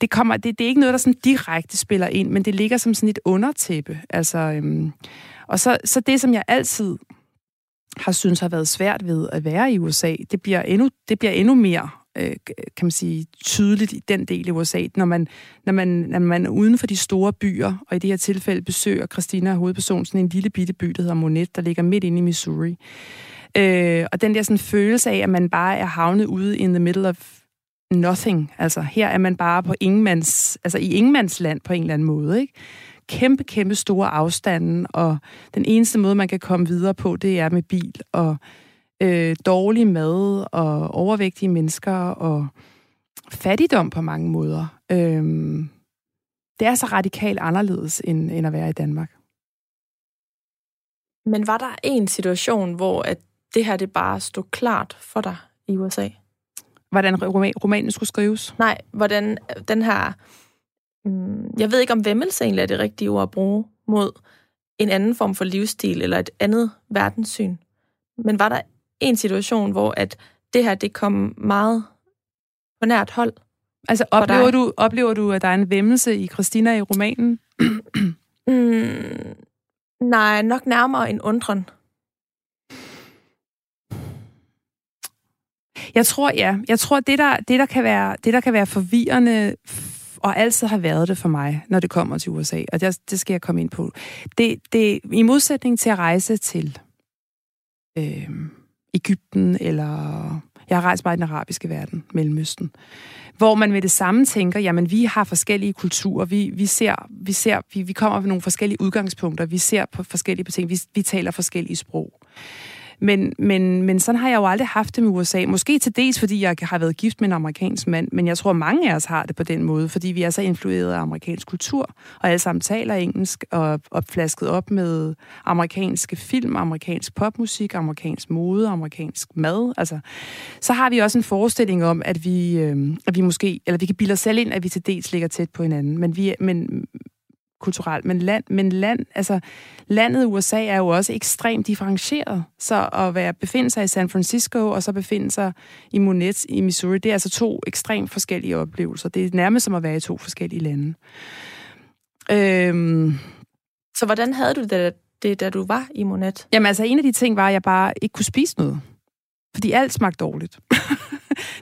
det, kommer, det, det er ikke noget, der sådan direkte spiller ind, men det ligger som sådan et undertæppe. Altså, øhm, og så, så det, som jeg altid har synes har været svært ved at være i USA, det bliver endnu, det bliver endnu mere øh, kan man sige, tydeligt i den del af USA, når man, når, man, når man er uden for de store byer, og i det her tilfælde besøger Christina hovedpersonen sådan en lille bitte by, der hedder Monet, der ligger midt inde i Missouri. Øh, og den der sådan følelse af, at man bare er havnet ude in the middle of nothing. Altså, her er man bare på ingenmands, altså i ingenmandsland på en eller anden måde, ikke? Kæmpe, kæmpe store afstande, og den eneste måde, man kan komme videre på, det er med bil, og øh, dårlig mad og overvægtige mennesker og fattigdom på mange måder. Øhm, det er så radikalt anderledes, end, end at være i Danmark. Men var der en situation, hvor at det her det bare stod klart for dig i USA? Hvordan romanen skulle skrives? Nej, hvordan den her... Mm, jeg ved ikke, om vemmelse egentlig er det rigtige ord at bruge mod en anden form for livsstil eller et andet verdenssyn. Men var der en situation, hvor at det her det kom meget på nært hold? Altså oplever du, oplever du, at der er en vemmelse i Christina i romanen? mm, nej, nok nærmere en undren. Jeg tror, ja. Jeg tror, det der, det, der, kan, være, det, der kan være forvirrende, og altid har været det for mig, når det kommer til USA, og det, det skal jeg komme ind på, det, det i modsætning til at rejse til øh, Ægypten, eller jeg har rejst meget i den arabiske verden, Mellemøsten, hvor man med det samme tænker, jamen vi har forskellige kulturer, vi, vi ser, vi, ser vi, vi kommer med nogle forskellige udgangspunkter, vi ser på forskellige ting, vi, vi taler forskellige sprog. Men, men, men sådan har jeg jo aldrig haft det med USA. Måske til dels, fordi jeg har været gift med en amerikansk mand, men jeg tror, mange af os har det på den måde, fordi vi er så influeret af amerikansk kultur, og alle sammen taler engelsk, og opflasket op med amerikanske film, amerikansk popmusik, amerikansk mode, amerikansk mad. Altså, så har vi også en forestilling om, at vi, øh, at vi måske, eller vi kan bilde os selv ind, at vi til dels ligger tæt på hinanden, men, vi, men, kulturelt, men, land, men land, altså, landet USA er jo også ekstremt differentieret. Så at være, befinde sig i San Francisco, og så befinde sig i Monet i Missouri, det er altså to ekstremt forskellige oplevelser. Det er nærmest som at være i to forskellige lande. Øhm, så hvordan havde du det, det, da du var i Monet? Jamen altså, en af de ting var, at jeg bare ikke kunne spise noget. Fordi alt smagte dårligt.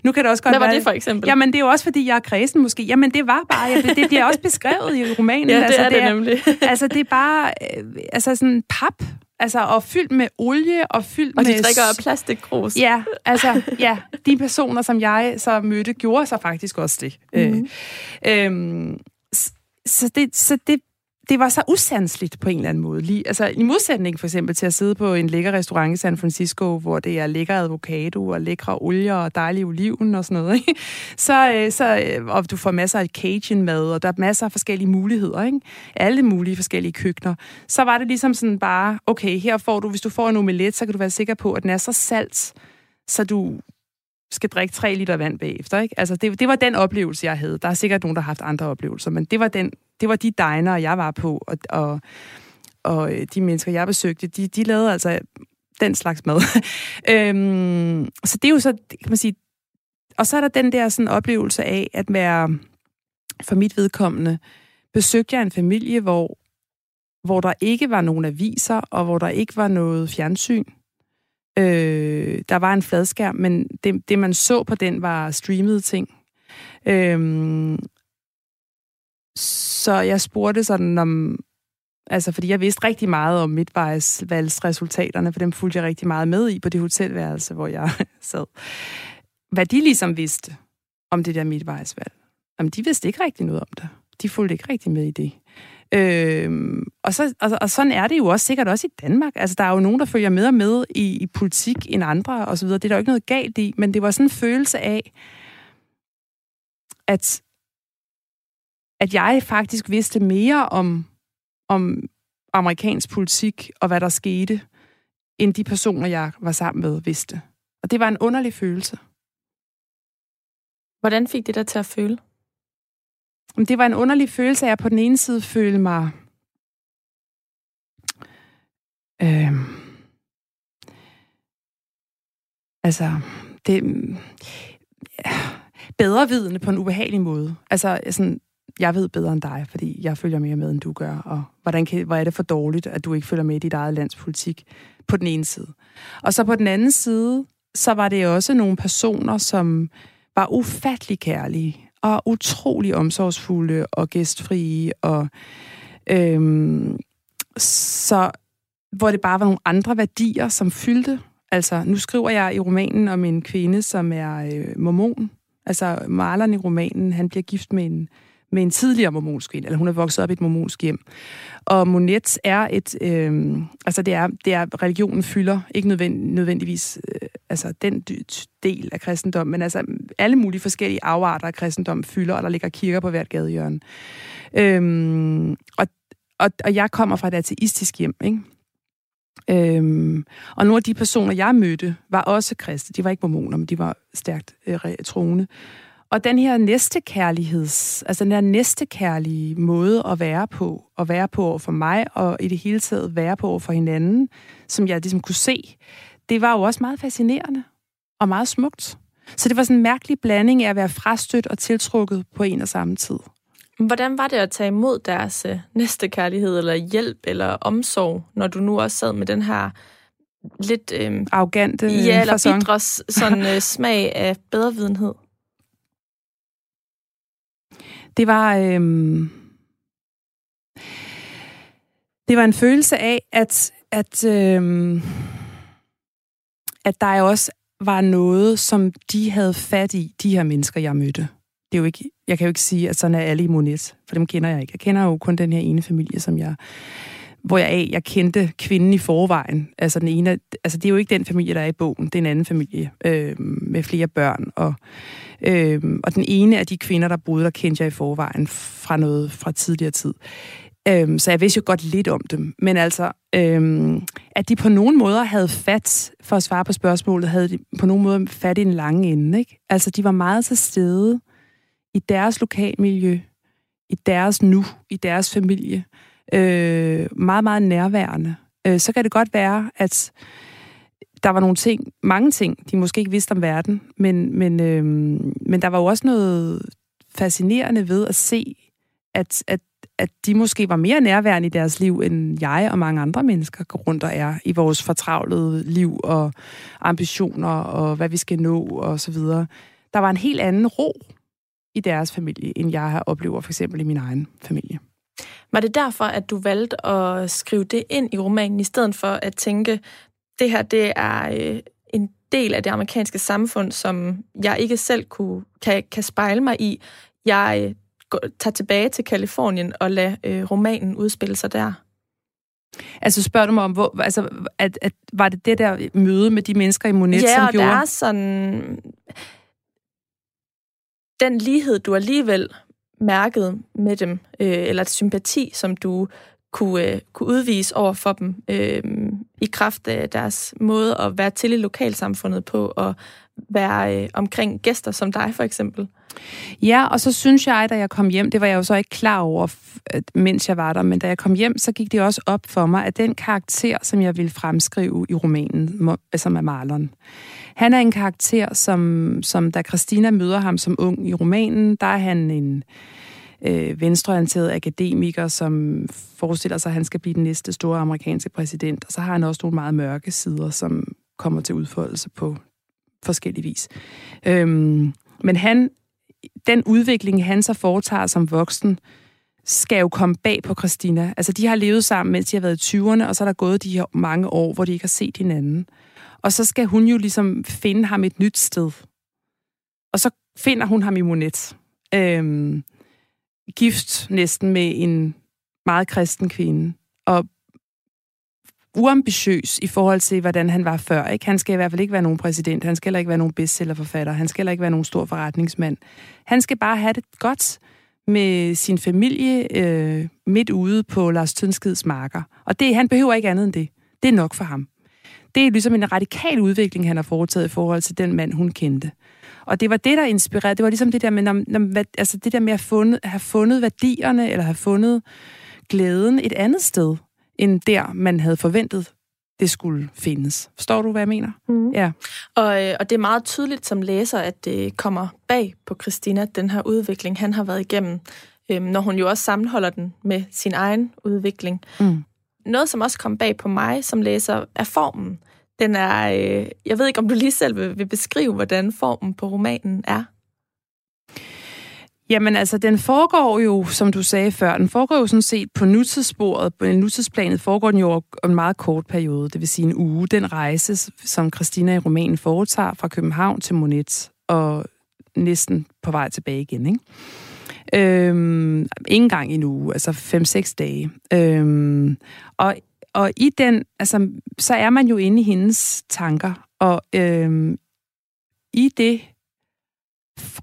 Nu kan det også godt Hvad var være, det for eksempel? Jamen, det er jo også, fordi jeg er kredsen måske. Jamen, det var bare... Ja, det, det bliver også beskrevet i romanen. ja, det altså, er det, det er, nemlig. altså, det er bare... Øh, altså, sådan pap. Altså, og fyldt med olie og fyldt og med... Og de drikker af plastikkrus. Ja, altså, ja. De personer, som jeg så mødte, gjorde så faktisk også det. Mm-hmm. Øh, øhm, så det, så det det var så usandsligt på en eller anden måde. Lige, altså i modsætning for eksempel til at sidde på en lækker restaurant i San Francisco, hvor det er lækker avocado og lækre olier og dejlig oliven og sådan noget, ikke? Så, øh, så, øh, og du får masser af Cajun mad, og der er masser af forskellige muligheder, ikke? Alle mulige forskellige køkkener. Så var det ligesom sådan bare, okay, her får du, hvis du får en omelet, så kan du være sikker på, at den er så salt, så du skal drikke tre liter vand bagefter. Ikke? Altså, det, det var den oplevelse, jeg havde. Der er sikkert nogen, der har haft andre oplevelser, men det var, den, det var de diner, jeg var på, og, og, og øh, de mennesker, jeg besøgte, de, de lavede altså den slags mad. øhm, så det er jo så, kan man sige, og så er der den der sådan oplevelse af at være, for mit vedkommende, besøgte jeg en familie, hvor, hvor der ikke var nogen aviser, og hvor der ikke var noget fjernsyn. Øh, der var en fladskærm, men det, det, man så på den, var streamede ting. Øh, så jeg spurgte sådan om... Altså, fordi jeg vidste rigtig meget om midtvejsvalgsresultaterne, for dem fulgte jeg rigtig meget med i på det hotelværelse, hvor jeg sad. Hvad de ligesom vidste om det der midtvejsvalg. Jamen, de vidste ikke rigtig noget om det. De fulgte ikke rigtig med i det. Øh, og, så, og, og sådan er det jo også sikkert også i Danmark. Altså, der er jo nogen, der følger med og med i, i politik end andre og så videre. Det er der jo ikke noget galt i, men det var sådan en følelse af, at, at jeg faktisk vidste mere om, om amerikansk politik og hvad der skete, end de personer, jeg var sammen med, vidste. Og det var en underlig følelse. Hvordan fik det dig til at føle? Det var en underlig følelse af at på den ene side føle mig... Øh, altså, det... Ja, bedre vidende på en ubehagelig måde. Altså, sådan, jeg ved bedre end dig, fordi jeg følger mere med, end du gør, og hvordan kan, hvor er det for dårligt, at du ikke følger med i dit eget lands politik, på den ene side. Og så på den anden side, så var det også nogle personer, som var ufattelig kærlige, og utrolig omsorgsfulde og gæstfrie, og øhm, så hvor det bare var nogle andre værdier, som fyldte. Altså, nu skriver jeg i romanen om en kvinde, som er øh, mormon. Altså, maleren i romanen, han bliver gift med en, med en tidligere mormonsk kvinde, eller hun er vokset op i et mormonsk hjem. Og Monet er et, øh, altså det er, det er, religionen fylder, ikke nødvendigvis øh, altså den del af kristendom, men altså alle mulige forskellige afarter af kristendom fylder, og der ligger kirker på hvert gadehjørne. Øhm, og, og, og jeg kommer fra et ateistisk hjem, ikke? Øhm, og nogle af de personer, jeg mødte, var også kristne. De var ikke mormoner, men de var stærkt øh, troende. Og den her næste kærligheds, altså den her næste kærlige måde at være på, at være på over for mig, og i det hele taget være på over for hinanden, som jeg ligesom kunne se, det var jo også meget fascinerende og meget smukt. Så det var sådan en mærkelig blanding af at være frastødt og tiltrukket på en og samme tid. Hvordan var det at tage imod deres øh, næstekærlighed, eller hjælp, eller omsorg, når du nu også sad med den her lidt... Øh, Arrogante Ja, eller bidre sådan, øh, smag af bedrevidenhed? Det var... Øh, det var en følelse af, at, at, øh, at der også var noget, som de havde fat i, de her mennesker, jeg mødte. Det er jo ikke, jeg kan jo ikke sige, at sådan er alle i Monet, for dem kender jeg ikke. Jeg kender jo kun den her ene familie, som jeg hvor jeg, jeg kendte kvinden i forvejen. Altså, den ene, altså, det er jo ikke den familie, der er i bogen. Det er en anden familie øh, med flere børn. Og, øh, og den ene af de kvinder, der boede, der kendte jeg i forvejen fra noget fra tidligere tid. Øhm, så jeg vidste jo godt lidt om dem. Men altså, øhm, at de på nogen måder havde fat, for at svare på spørgsmålet, havde de på nogen måde fat i en lange ende. Ikke? Altså, de var meget til stede i deres lokalmiljø, i deres nu, i deres familie øh, meget, meget nærværende. Øh, så kan det godt være, at der var nogle ting, mange ting, de måske ikke vidste om verden, men, men, øh, men der var jo også noget fascinerende ved at se, at, at, at de måske var mere nærværende i deres liv, end jeg og mange andre mennesker går rundt og er i vores fortravlede liv og ambitioner og hvad vi skal nå og så videre. Der var en helt anden ro i deres familie, end jeg har oplevet for eksempel i min egen familie. Var det derfor, at du valgte at skrive det ind i romanen, i stedet for at tænke, det her det er øh, en del af det amerikanske samfund, som jeg ikke selv kunne, kan, kan spejle mig i. Jeg går, tager tilbage til Kalifornien og lader øh, romanen udspille sig der. Altså spørger du mig om, hvor, altså, at, at, var det det der møde med de mennesker i Monet, ja, som gjorde? Ja, der er sådan... Den lighed, du alligevel mærket med dem, øh, eller et sympati, som du kunne, øh, kunne udvise over for dem øh, i kraft af deres måde at være til i lokalsamfundet på, og være øh, omkring gæster som dig for eksempel. Ja, og så synes jeg, da jeg kom hjem, det var jeg jo så ikke klar over, mens jeg var der, men da jeg kom hjem, så gik det også op for mig, at den karakter, som jeg ville fremskrive i romanen, øh, som er Marlon, han er en karakter, som, som da Christina møder ham som ung i romanen, der er han en øh, venstreorienteret akademiker, som forestiller sig, at han skal blive den næste store amerikanske præsident. Og så har han også nogle meget mørke sider, som kommer til udfoldelse på forskellig vis. Øhm, men han, den udvikling, han så foretager som voksen, skal jo komme bag på Christina. Altså, de har levet sammen, mens de har været i 20'erne, og så er der gået de her mange år, hvor de ikke har set hinanden. Og så skal hun jo ligesom finde ham et nyt sted. Og så finder hun ham i Monet. Øhm, gift næsten med en meget kristen kvinde. Og uambitiøs i forhold til, hvordan han var før. Ikke? Han skal i hvert fald ikke være nogen præsident. Han skal heller ikke være nogen bestsellerforfatter. Han skal heller ikke være nogen stor forretningsmand. Han skal bare have det godt med sin familie øh, midt ude på Lars Tønskids marker. Og det, han behøver ikke andet end det. Det er nok for ham det er ligesom en radikal udvikling, han har foretaget i forhold til den mand, hun kendte. Og det var det, der inspirerede. Det var ligesom det der med, når, når, altså det der med at, fundet, have fundet værdierne, eller have fundet glæden et andet sted, end der, man havde forventet, det skulle findes. Forstår du, hvad jeg mener? Mm. Ja. Og, øh, og det er meget tydeligt som læser, at det kommer bag på Christina, den her udvikling, han har været igennem, øhm, når hun jo også sammenholder den med sin egen udvikling. Mm. Noget, som også kom bag på mig som læser, er formen. Den er, øh, jeg ved ikke, om du lige selv vil, vil beskrive, hvordan formen på romanen er. Jamen altså, den foregår jo, som du sagde før, den foregår jo sådan set på nutidssporet, på nutidsplanet foregår den jo over en meget kort periode, det vil sige en uge. Den rejse, som Christina i romanen foretager fra København til Monet, og næsten på vej tilbage igen, ikke? Øhm, ingen gang i en uge, altså 5-6 dage. Øhm, og og i den, altså, så er man jo inde i hendes tanker, og øhm, i det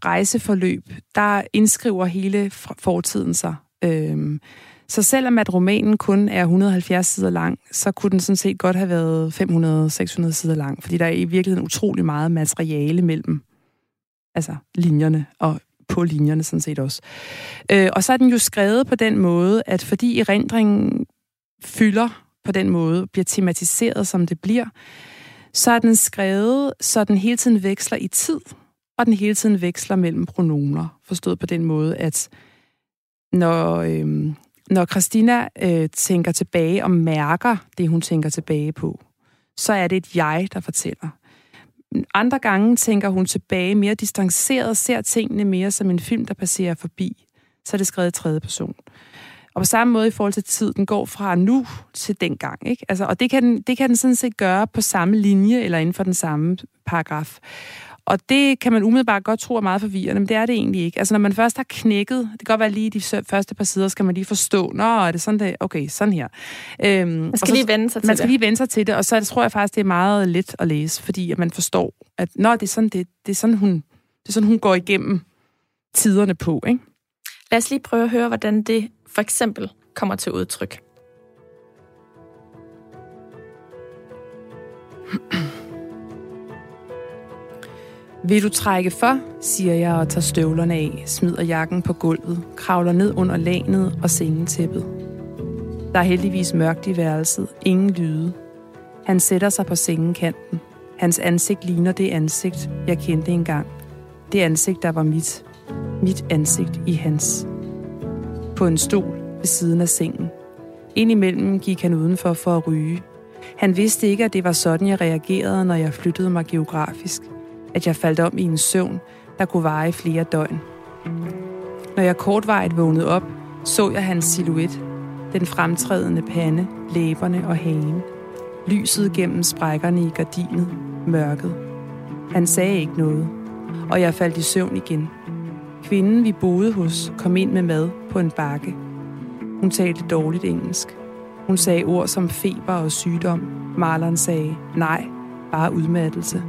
rejseforløb, der indskriver hele fortiden sig. Øhm, så selvom at romanen kun er 170 sider lang, så kunne den sådan set godt have været 500-600 sider lang, fordi der er i virkeligheden utrolig meget materiale mellem altså linjerne og på linjerne sådan set også. Øh, og så er den jo skrevet på den måde, at fordi erindringen fylder på den måde, bliver tematiseret, som det bliver, så er den skrevet, så den hele tiden veksler i tid, og den hele tiden veksler mellem pronomer. Forstået på den måde, at når, øh, når Christina øh, tænker tilbage og mærker det, hun tænker tilbage på, så er det et jeg, der fortæller. Andre gange tænker hun tilbage mere distanceret, ser tingene mere som en film, der passerer forbi. Så er det skrevet i tredje person. Og på samme måde i forhold til tid, den går fra nu til dengang. Ikke? Altså, og det kan, den, det kan den sådan set gøre på samme linje, eller inden for den samme paragraf. Og det kan man umiddelbart godt tro er meget forvirrende, men det er det egentlig ikke. Altså når man først har knækket, det kan godt være lige de første par sider, skal man lige forstå, nå, er det sådan det? Okay, sådan her. Øhm, man skal så, lige vende sig til Man skal det. lige vende sig til det, og så det, tror jeg faktisk, det er meget let at læse, fordi at man forstår, at nå, det er sådan, det, det er sådan, hun, det er sådan, hun går igennem tiderne på, ikke? Lad os lige prøve at høre, hvordan det for eksempel kommer til udtryk. Vil du trække for, siger jeg og tager støvlerne af, smider jakken på gulvet, kravler ned under lanet og sengetæppet. Der er heldigvis mørkt i værelset, ingen lyde. Han sætter sig på sengekanten. Hans ansigt ligner det ansigt, jeg kendte engang. Det ansigt, der var mit. Mit ansigt i hans. På en stol ved siden af sengen. Indimellem gik han udenfor for at ryge. Han vidste ikke, at det var sådan, jeg reagerede, når jeg flyttede mig geografisk at jeg faldt om i en søvn, der kunne vare i flere døgn. Når jeg kortvarigt vågnede op, så jeg hans silhuet, den fremtrædende pande, læberne og hagen. Lyset gennem sprækkerne i gardinet, mørket. Han sagde ikke noget, og jeg faldt i søvn igen. Kvinden, vi boede hos, kom ind med mad på en bakke. Hun talte dårligt engelsk. Hun sagde ord som feber og sygdom. Marlon sagde, nej, bare udmattelse.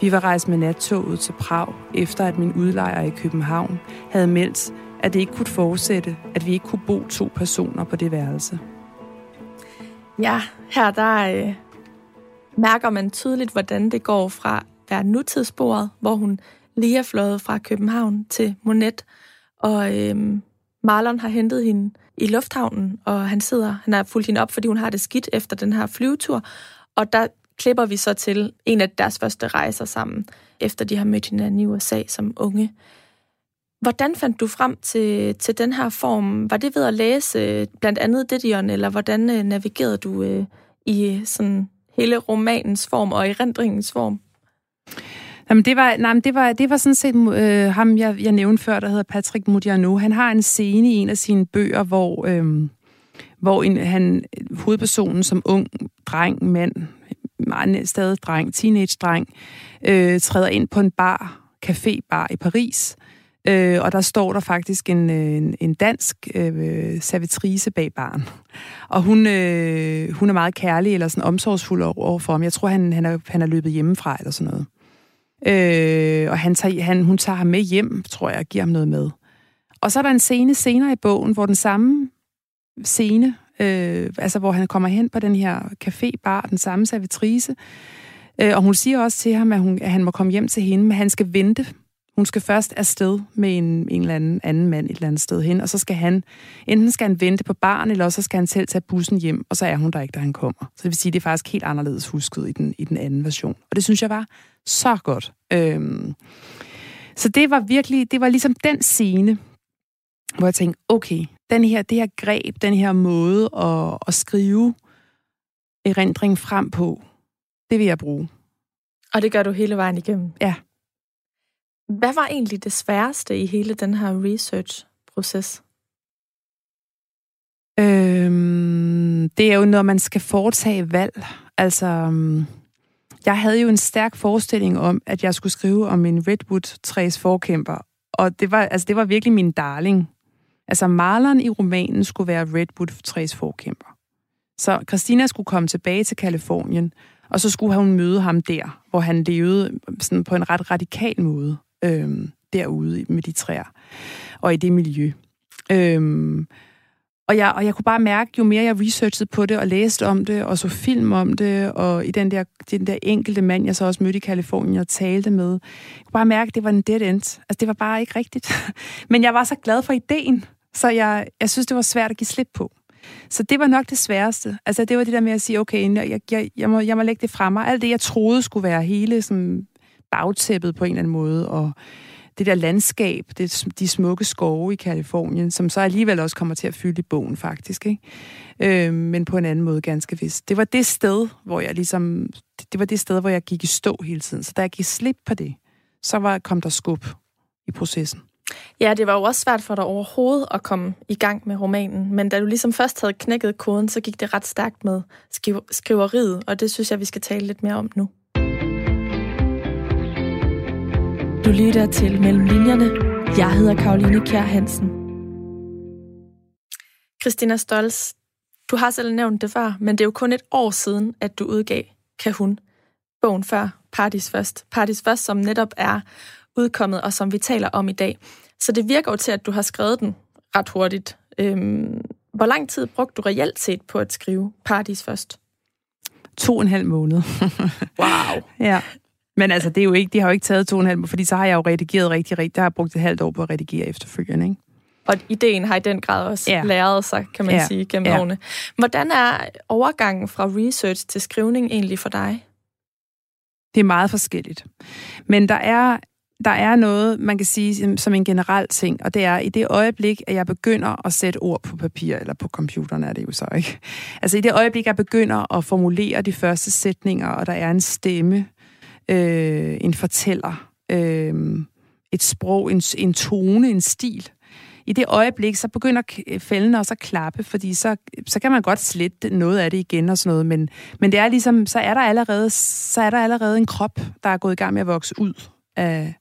Vi var rejst med nattoget til Prag, efter at min udlejer i København havde meldt, at det ikke kunne fortsætte, at vi ikke kunne bo to personer på det værelse. Ja, her der øh, mærker man tydeligt, hvordan det går fra at være nutidsbordet, hvor hun lige er fløjet fra København til Monet, og øh, Marlon har hentet hende i lufthavnen, og han sidder, han har fulgt hende op, fordi hun har det skidt efter den her flyvetur, og der klipper vi så til en af deres første rejser sammen, efter de har mødt hinanden i USA som unge. Hvordan fandt du frem til, til den her form? Var det ved at læse øh, blandt andet Didion, eller hvordan øh, navigerede du øh, i sådan hele romanens form og erindringens form? Jamen, det var, nej, det var, det var sådan set øh, ham, jeg, jeg nævnte før, der hedder Patrick Modiano. Han har en scene i en af sine bøger, hvor, øh, hvor en, han, hovedpersonen som ung dreng, mand, meget stadig dreng, teenage-dreng, øh, træder ind på en bar, café-bar i Paris, øh, og der står der faktisk en, øh, en, en dansk øh, servitrice bag baren. Og hun, øh, hun er meget kærlig eller sådan omsorgsfuld over for ham. Jeg tror, han, han, er, han er løbet hjemmefra eller sådan noget. Øh, og han tager, han, hun tager ham med hjem, tror jeg, og giver ham noget med. Og så er der en scene senere i bogen, hvor den samme scene øh, altså hvor han kommer hen på den her café, bar, den samme servitrice, øh, og hun siger også til ham, at, hun, at han må komme hjem til hende, men han skal vente. Hun skal først afsted med en, en eller anden, anden mand et eller andet sted hen, og så skal han, enten skal han vente på barn, eller så skal han selv tage bussen hjem, og så er hun der ikke, da han kommer. Så det vil sige, at det er faktisk helt anderledes husket i den, i den anden version. Og det synes jeg var så godt. Øhm, så det var virkelig, det var ligesom den scene, hvor jeg tænkte, okay, den her, det her greb, den her måde at, at skrive erindring frem på, det vil jeg bruge. Og det gør du hele vejen igennem? Ja. Hvad var egentlig det sværeste i hele den her research-proces? Øhm, det er jo, når man skal foretage valg. Altså, øhm, jeg havde jo en stærk forestilling om, at jeg skulle skrive om en Redwood-træs forkæmper, og det var, altså, det var virkelig min darling. Altså maleren i romanen skulle være Redwood-træs forkæmper. Så Christina skulle komme tilbage til Kalifornien, og så skulle hun møde ham der, hvor han levede øh, sådan på en ret radikal måde øhm, derude med de træer og i det miljø. Øhm, og jeg, og jeg kunne bare mærke, jo mere jeg researchede på det og læste om det, og så film om det, og i den der, den der enkelte mand, jeg så også mødte i Kalifornien og talte med, jeg kunne bare mærke, at det var en dead end. Altså, det var bare ikke rigtigt. Men jeg var så glad for ideen, så jeg, jeg synes, det var svært at give slip på. Så det var nok det sværeste. Altså, det var det der med at sige, okay, jeg, jeg, jeg, må, jeg må lægge det fra mig. Alt det, jeg troede skulle være hele sådan, bagtæppet på en eller anden måde, og det der landskab, det, de smukke skove i Kalifornien, som så alligevel også kommer til at fylde i bogen faktisk, ikke? Øh, men på en anden måde ganske vist. Det var det sted, hvor jeg ligesom, det var det sted, hvor jeg gik i stå hele tiden. Så da jeg gik slip på det, så var, kom der skub i processen. Ja, det var jo også svært for dig overhovedet at komme i gang med romanen, men da du ligesom først havde knækket koden, så gik det ret stærkt med skriveriet, og det synes jeg, vi skal tale lidt mere om nu. Du lytter til Mellem Linjerne. Jeg hedder Karoline Kjær Hansen. Christina Stolz, du har selv nævnt det før, men det er jo kun et år siden, at du udgav Kan hun? Bogen før Partis Først. Partis Først, som netop er udkommet, og som vi taler om i dag. Så det virker jo til, at du har skrevet den ret hurtigt. Øhm, hvor lang tid brugte du reelt set på at skrive Partis Først? To og en halv måned. wow. Ja. Men altså, det, er jo ikke, det har jo ikke taget to og en halv fordi så har jeg jo redigeret rigtig, rigtig. Der har jeg brugt et halvt år på at redigere efterfølgende, ikke? Og ideen har i den grad også ja. læret sig, kan man ja. sige, gennem ja. årene. Hvordan er overgangen fra research til skrivning egentlig for dig? Det er meget forskelligt. Men der er, der er noget, man kan sige som en generel ting, og det er i det øjeblik, at jeg begynder at sætte ord på papir, eller på computeren er det jo så ikke. Altså i det øjeblik, jeg begynder at formulere de første sætninger, og der er en stemme, øh, en fortæller, øh, et sprog, en, en tone, en stil. I det øjeblik, så begynder fældene også at klappe, fordi så, så kan man godt slette noget af det igen og sådan noget, men, men det er ligesom, så er der allerede, så er der allerede en krop, der er gået i gang med at vokse ud af,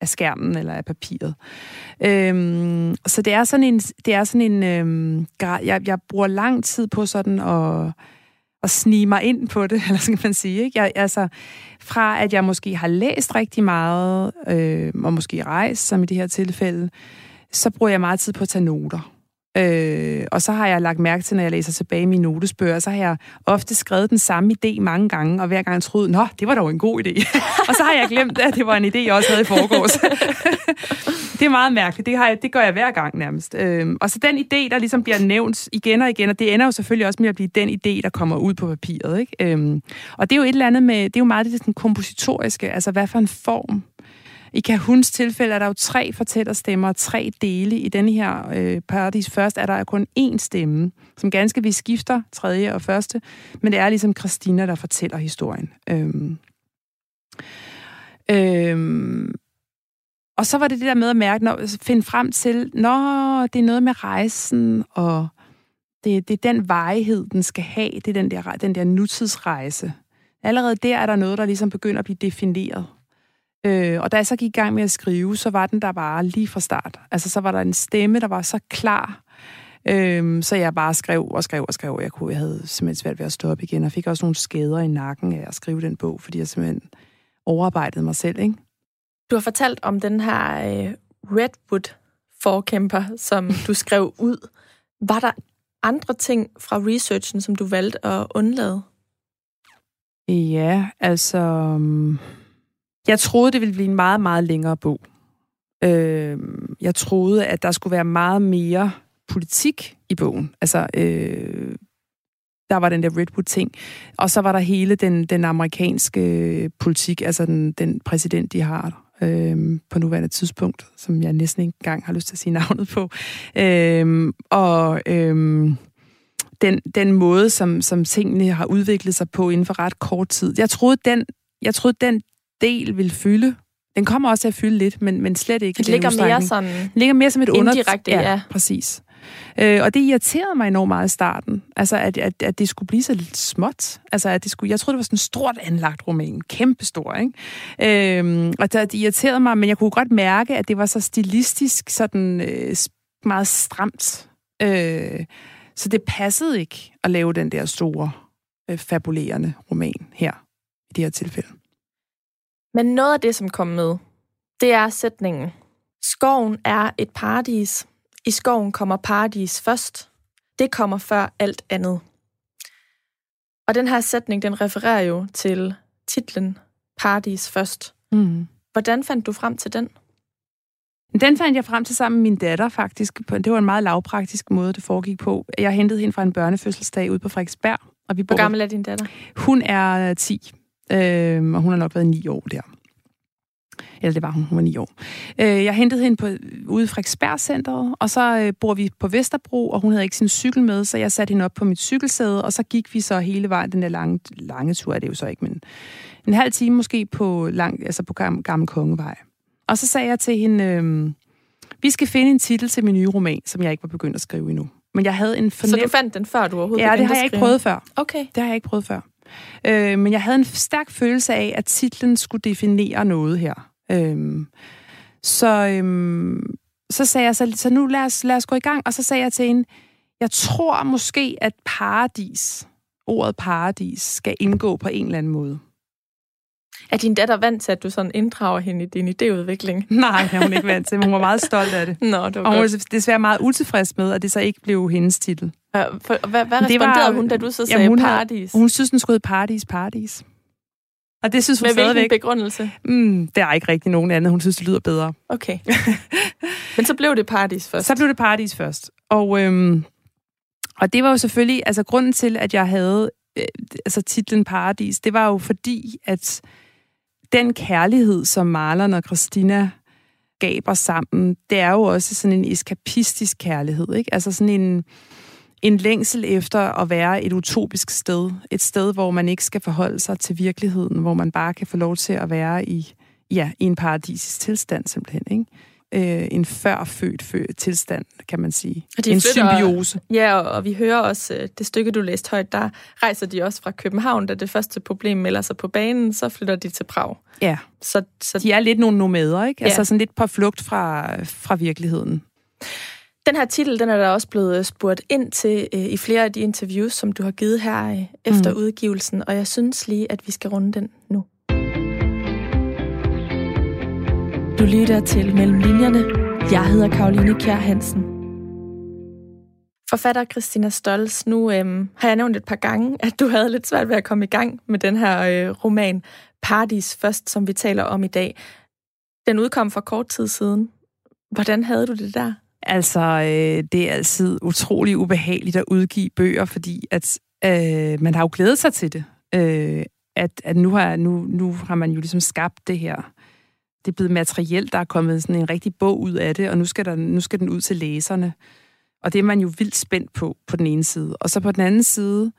af skærmen eller af papiret. Øhm, så det er sådan en, det er sådan en øhm, jeg, jeg bruger lang tid på sådan at at snige mig ind på det, eller skal man sige. Ikke? Jeg, altså, fra at jeg måske har læst rigtig meget, øh, og måske rejst, som i det her tilfælde, så bruger jeg meget tid på at tage noter. Øh, og så har jeg lagt mærke til, når jeg læser tilbage i mine notesbøger, så har jeg ofte skrevet den samme idé mange gange, og hver gang troede, nå, det var dog en god idé. og så har jeg glemt, at det var en idé, jeg også havde i forgårs. det er meget mærkeligt. Det, har jeg, det gør jeg hver gang nærmest. Øh, og så den idé, der ligesom bliver nævnt igen og igen, og det ender jo selvfølgelig også med at blive den idé, der kommer ud på papiret. Ikke? Øh, og det er jo et eller andet med, det er jo meget det sådan kompositoriske, altså hvad for en form i Kahuns tilfælde er der jo tre fortællerstemmer, tre dele. I denne her øh, paradis først er der kun én stemme, som ganske vi skifter tredje og første, men det er ligesom Christina, der fortæller historien. Øhm. Øhm. Og så var det det der med at mærke, når, finde frem til, når det er noget med rejsen, og det, det er den vejhed, den skal have, det er den der, den der nutidsrejse. Allerede der er der noget, der ligesom begynder at blive defineret. Øh, og da jeg så gik i gang med at skrive, så var den der bare lige fra start. Altså, så var der en stemme, der var så klar, øh, så jeg bare skrev og skrev og skrev. Jeg, kunne, jeg havde simpelthen svært ved at stå op igen, og fik også nogle skader i nakken af at skrive den bog, fordi jeg simpelthen overarbejdede mig selv, ikke? Du har fortalt om den her øh, Redwood-forkæmper, som du skrev ud. Var der andre ting fra researchen, som du valgte at undlade? Ja, altså... Jeg troede, det ville blive en meget, meget længere bog. Øh, jeg troede, at der skulle være meget mere politik i bogen. Altså, øh, der var den der Redwood-ting. Og så var der hele den, den amerikanske øh, politik, altså den, den præsident, de har øh, på nuværende tidspunkt, som jeg næsten ikke engang har lyst til at sige navnet på. Øh, og øh, den, den måde, som, som tingene har udviklet sig på inden for ret kort tid. Jeg troede, den, jeg troede, den del vil fylde. Den kommer også til at fylde lidt, men, men slet ikke. Det ligger mere sådan... Det ligger mere som et under... Indirekte, ja. ja. præcis. Øh, og det irriterede mig enormt meget i starten. Altså, at, at, at det skulle blive så lidt småt. Altså, at det skulle, jeg troede, det var sådan en stort anlagt roman. Kæmpestor, ikke? Øh, og det, det irriterede mig, men jeg kunne godt mærke, at det var så stilistisk sådan øh, meget stramt. Øh, Så det passede ikke at lave den der store, øh, fabulerende roman her, i det her tilfælde. Men noget af det, som kom med, det er sætningen. Skoven er et paradis. I skoven kommer paradis først. Det kommer før alt andet. Og den her sætning, den refererer jo til titlen Paradis først. Mm. Hvordan fandt du frem til den? Den fandt jeg frem til sammen med min datter faktisk. Det var en meget lavpraktisk måde, det foregik på. Jeg hentede hende fra en børnefødselsdag ude på Frederiksberg. Og vi Hvor gammel er din datter? Hun er 10, øh, og hun har nok været 9 år der. Eller det var hun, hun var 9 år. Øh, jeg hentede hende på, ude i Frederiksberg-centret, og så øh, bor vi på Vesterbro, og hun havde ikke sin cykel med, så jeg satte hende op på mit cykelsæde, og så gik vi så hele vejen, den der lange, lange tur er det jo så ikke, men en halv time måske på, lang, altså på Gamle, Gamle Kongevej. Og så sagde jeg til hende, øh, vi skal finde en titel til min nye roman, som jeg ikke var begyndt at skrive endnu. Men jeg havde en fornem... Så du fandt den før, du overhovedet Ja, det har jeg ikke prøvet før. Okay. Det har jeg ikke prøvet før. Øh, men jeg havde en stærk følelse af, at titlen skulle definere noget her. Øh, så, øh, så sagde jeg, så, så nu lad os, lad os gå i gang. Og så sagde jeg til hende, jeg tror måske, at paradis, ordet paradis, skal indgå på en eller anden måde. Er din datter vant til, at du sådan inddrager hende i din idéudvikling? Nej, det er hun ikke vant til, men hun var meget stolt af det. Nå, det var og hun var desværre meget utilfreds med, at det så ikke blev hendes titel. For, hvad, hvad responderede var, hun, da du så sagde jamen, hun paradis? Havde, hun synes, den hedde paradis, paradis. Og det synes hun Med stadigvæk. hvilken begrundelse? Mm, der er ikke rigtig nogen anden. Hun synes, det lyder bedre. Okay. Men så blev det paradis først? Så blev det paradis først. Og, øhm, og det var jo selvfølgelig, altså grunden til, at jeg havde øh, altså titlen Paradis, det var jo fordi, at den kærlighed, som Marlon og Christina gaber sammen, det er jo også sådan en eskapistisk kærlighed, ikke? Altså sådan en, en længsel efter at være et utopisk sted. Et sted, hvor man ikke skal forholde sig til virkeligheden, hvor man bare kan få lov til at være i, ja, i en paradisisk tilstand simpelthen, ikke? øh, en førfødt født tilstand, kan man sige. Og de en flytter, symbiose. Ja, og, og vi hører også øh, det stykke, du læste højt, der rejser de også fra København, da det første problem melder sig på banen, så flytter de til Prag. Ja, så, så de er lidt nogle nomader, ikke? Ja. Altså sådan lidt på flugt fra, fra virkeligheden. Den her titel, den er der også blevet spurgt ind til øh, i flere af de interviews, som du har givet her øh, efter mm. udgivelsen, og jeg synes lige, at vi skal runde den nu. Du lytter til Mellem Linjerne. Jeg hedder Karoline Kjær Hansen. Forfatter Christina Stolz, nu øhm, har jeg nævnt et par gange, at du havde lidt svært ved at komme i gang med den her øh, roman Paradis først, som vi taler om i dag. Den udkom for kort tid siden. Hvordan havde du det der? Altså, øh, det er altid utrolig ubehageligt at udgive bøger, fordi at øh, man har jo glædet sig til det. Øh, at, at nu, har, nu, nu har man jo ligesom skabt det her det er blevet materielt, der er kommet sådan en rigtig bog ud af det, og nu skal, der, nu skal den ud til læserne. Og det er man jo vildt spændt på, på den ene side. Og så på den anden side,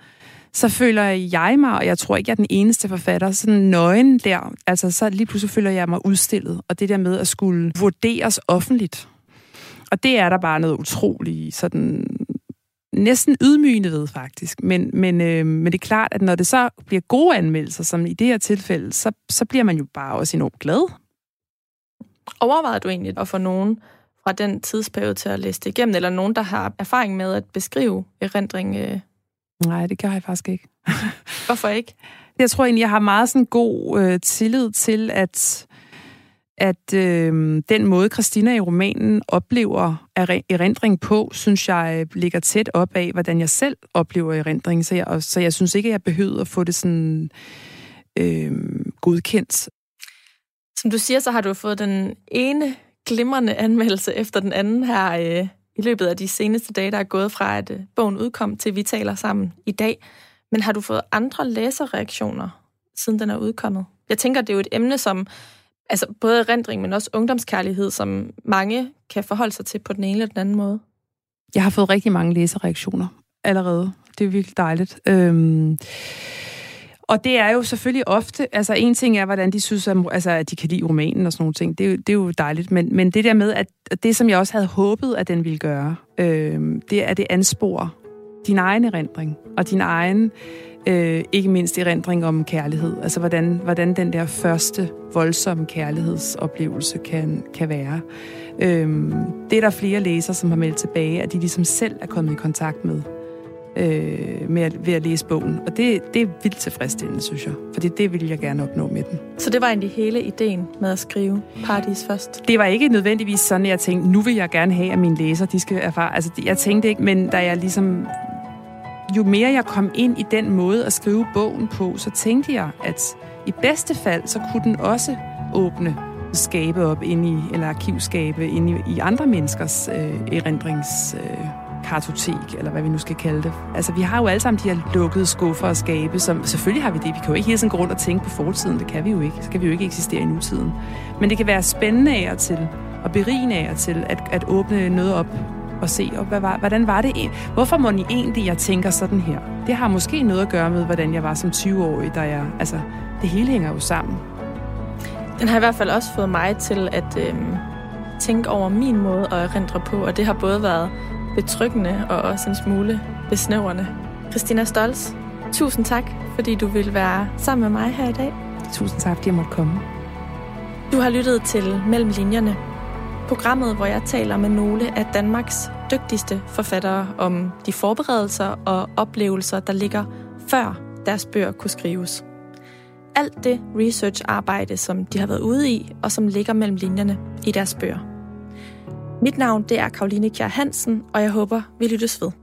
så føler jeg mig, og jeg tror ikke, jeg er den eneste forfatter, sådan nøgen der. Altså, så lige pludselig føler jeg mig udstillet. Og det der med at skulle vurderes offentligt. Og det er der bare noget utroligt sådan næsten ydmygende ved, faktisk. Men, men, øh, men det er klart, at når det så bliver gode anmeldelser, som i det her tilfælde, så, så bliver man jo bare også enormt glad. Overvejede du egentlig at få nogen fra den tidsperiode til at læse det igennem, eller nogen, der har erfaring med at beskrive erindring? Øh? Nej, det gør jeg faktisk ikke. Hvorfor ikke? Jeg tror egentlig, jeg har meget sådan god øh, tillid til, at at øh, den måde, Christina i romanen oplever erindring på, synes jeg øh, ligger tæt op af, hvordan jeg selv oplever erindring. Så jeg, så jeg synes ikke, at jeg behøver at få det sådan øh, godkendt som du siger, så har du fået den ene glimrende anmeldelse efter den anden her øh, i løbet af de seneste dage, der er gået fra, at øh, bogen udkom til, vi taler sammen i dag. Men har du fået andre læserreaktioner, siden den er udkommet? Jeg tænker, det er jo et emne, som altså både erindring, men også ungdomskærlighed, som mange kan forholde sig til på den ene eller den anden måde. Jeg har fået rigtig mange læserreaktioner allerede. Det er virkelig dejligt. Øhm og det er jo selvfølgelig ofte, altså en ting er, hvordan de synes, at, altså, at de kan lide romanen og sådan nogle ting, det er jo, det er jo dejligt, men, men det der med, at det som jeg også havde håbet, at den ville gøre, øh, det er det anspor din egen erindring, og din egen, øh, ikke mindst erindring om kærlighed, altså hvordan, hvordan den der første voldsomme kærlighedsoplevelse kan, kan være. Øh, det er der flere læsere, som har meldt tilbage, at de ligesom selv er kommet i kontakt med øh, med at, ved at læse bogen. Og det, det er vildt tilfredsstillende, synes jeg. For det vil jeg gerne opnå med den. Så det var egentlig hele ideen med at skrive Paradis først? Det var ikke nødvendigvis sådan, at jeg tænkte, nu vil jeg gerne have, at mine læser de skal erfare. Altså, jeg tænkte ikke, men da jeg ligesom... Jo mere jeg kom ind i den måde at skrive bogen på, så tænkte jeg, at i bedste fald, så kunne den også åbne skabe op ind i, eller arkivskabe ind i, i andre menneskers øh, erindrings... Øh, kartotek, eller hvad vi nu skal kalde det. Altså, vi har jo alle sammen de her lukkede skuffer og skabe, som selvfølgelig har vi det. Vi kan jo ikke hele tiden gå rundt og tænke på fortiden. Det kan vi jo ikke. Så kan vi jo ikke eksistere i nutiden. Men det kan være spændende af til, og berigende af til, at, at åbne noget op og se, og hvad var, hvordan var det Hvorfor må I egentlig, jeg tænker sådan her? Det har måske noget at gøre med, hvordan jeg var som 20-årig, da jeg, altså, det hele hænger jo sammen. Den har i hvert fald også fået mig til at øh, tænke over min måde at erindre på, og det har både været betryggende og også en smule besnævrende. Christina Stolz, tusind tak, fordi du vil være sammen med mig her i dag. Tusind tak, fordi jeg måtte komme. Du har lyttet til Mellem Linjerne, programmet, hvor jeg taler med nogle af Danmarks dygtigste forfattere om de forberedelser og oplevelser, der ligger før deres bøger kunne skrives. Alt det research-arbejde, som de har været ude i, og som ligger mellem linjerne i deres bøger. Mit navn det er Karoline Kjær Hansen, og jeg håber, vi lyttes ved.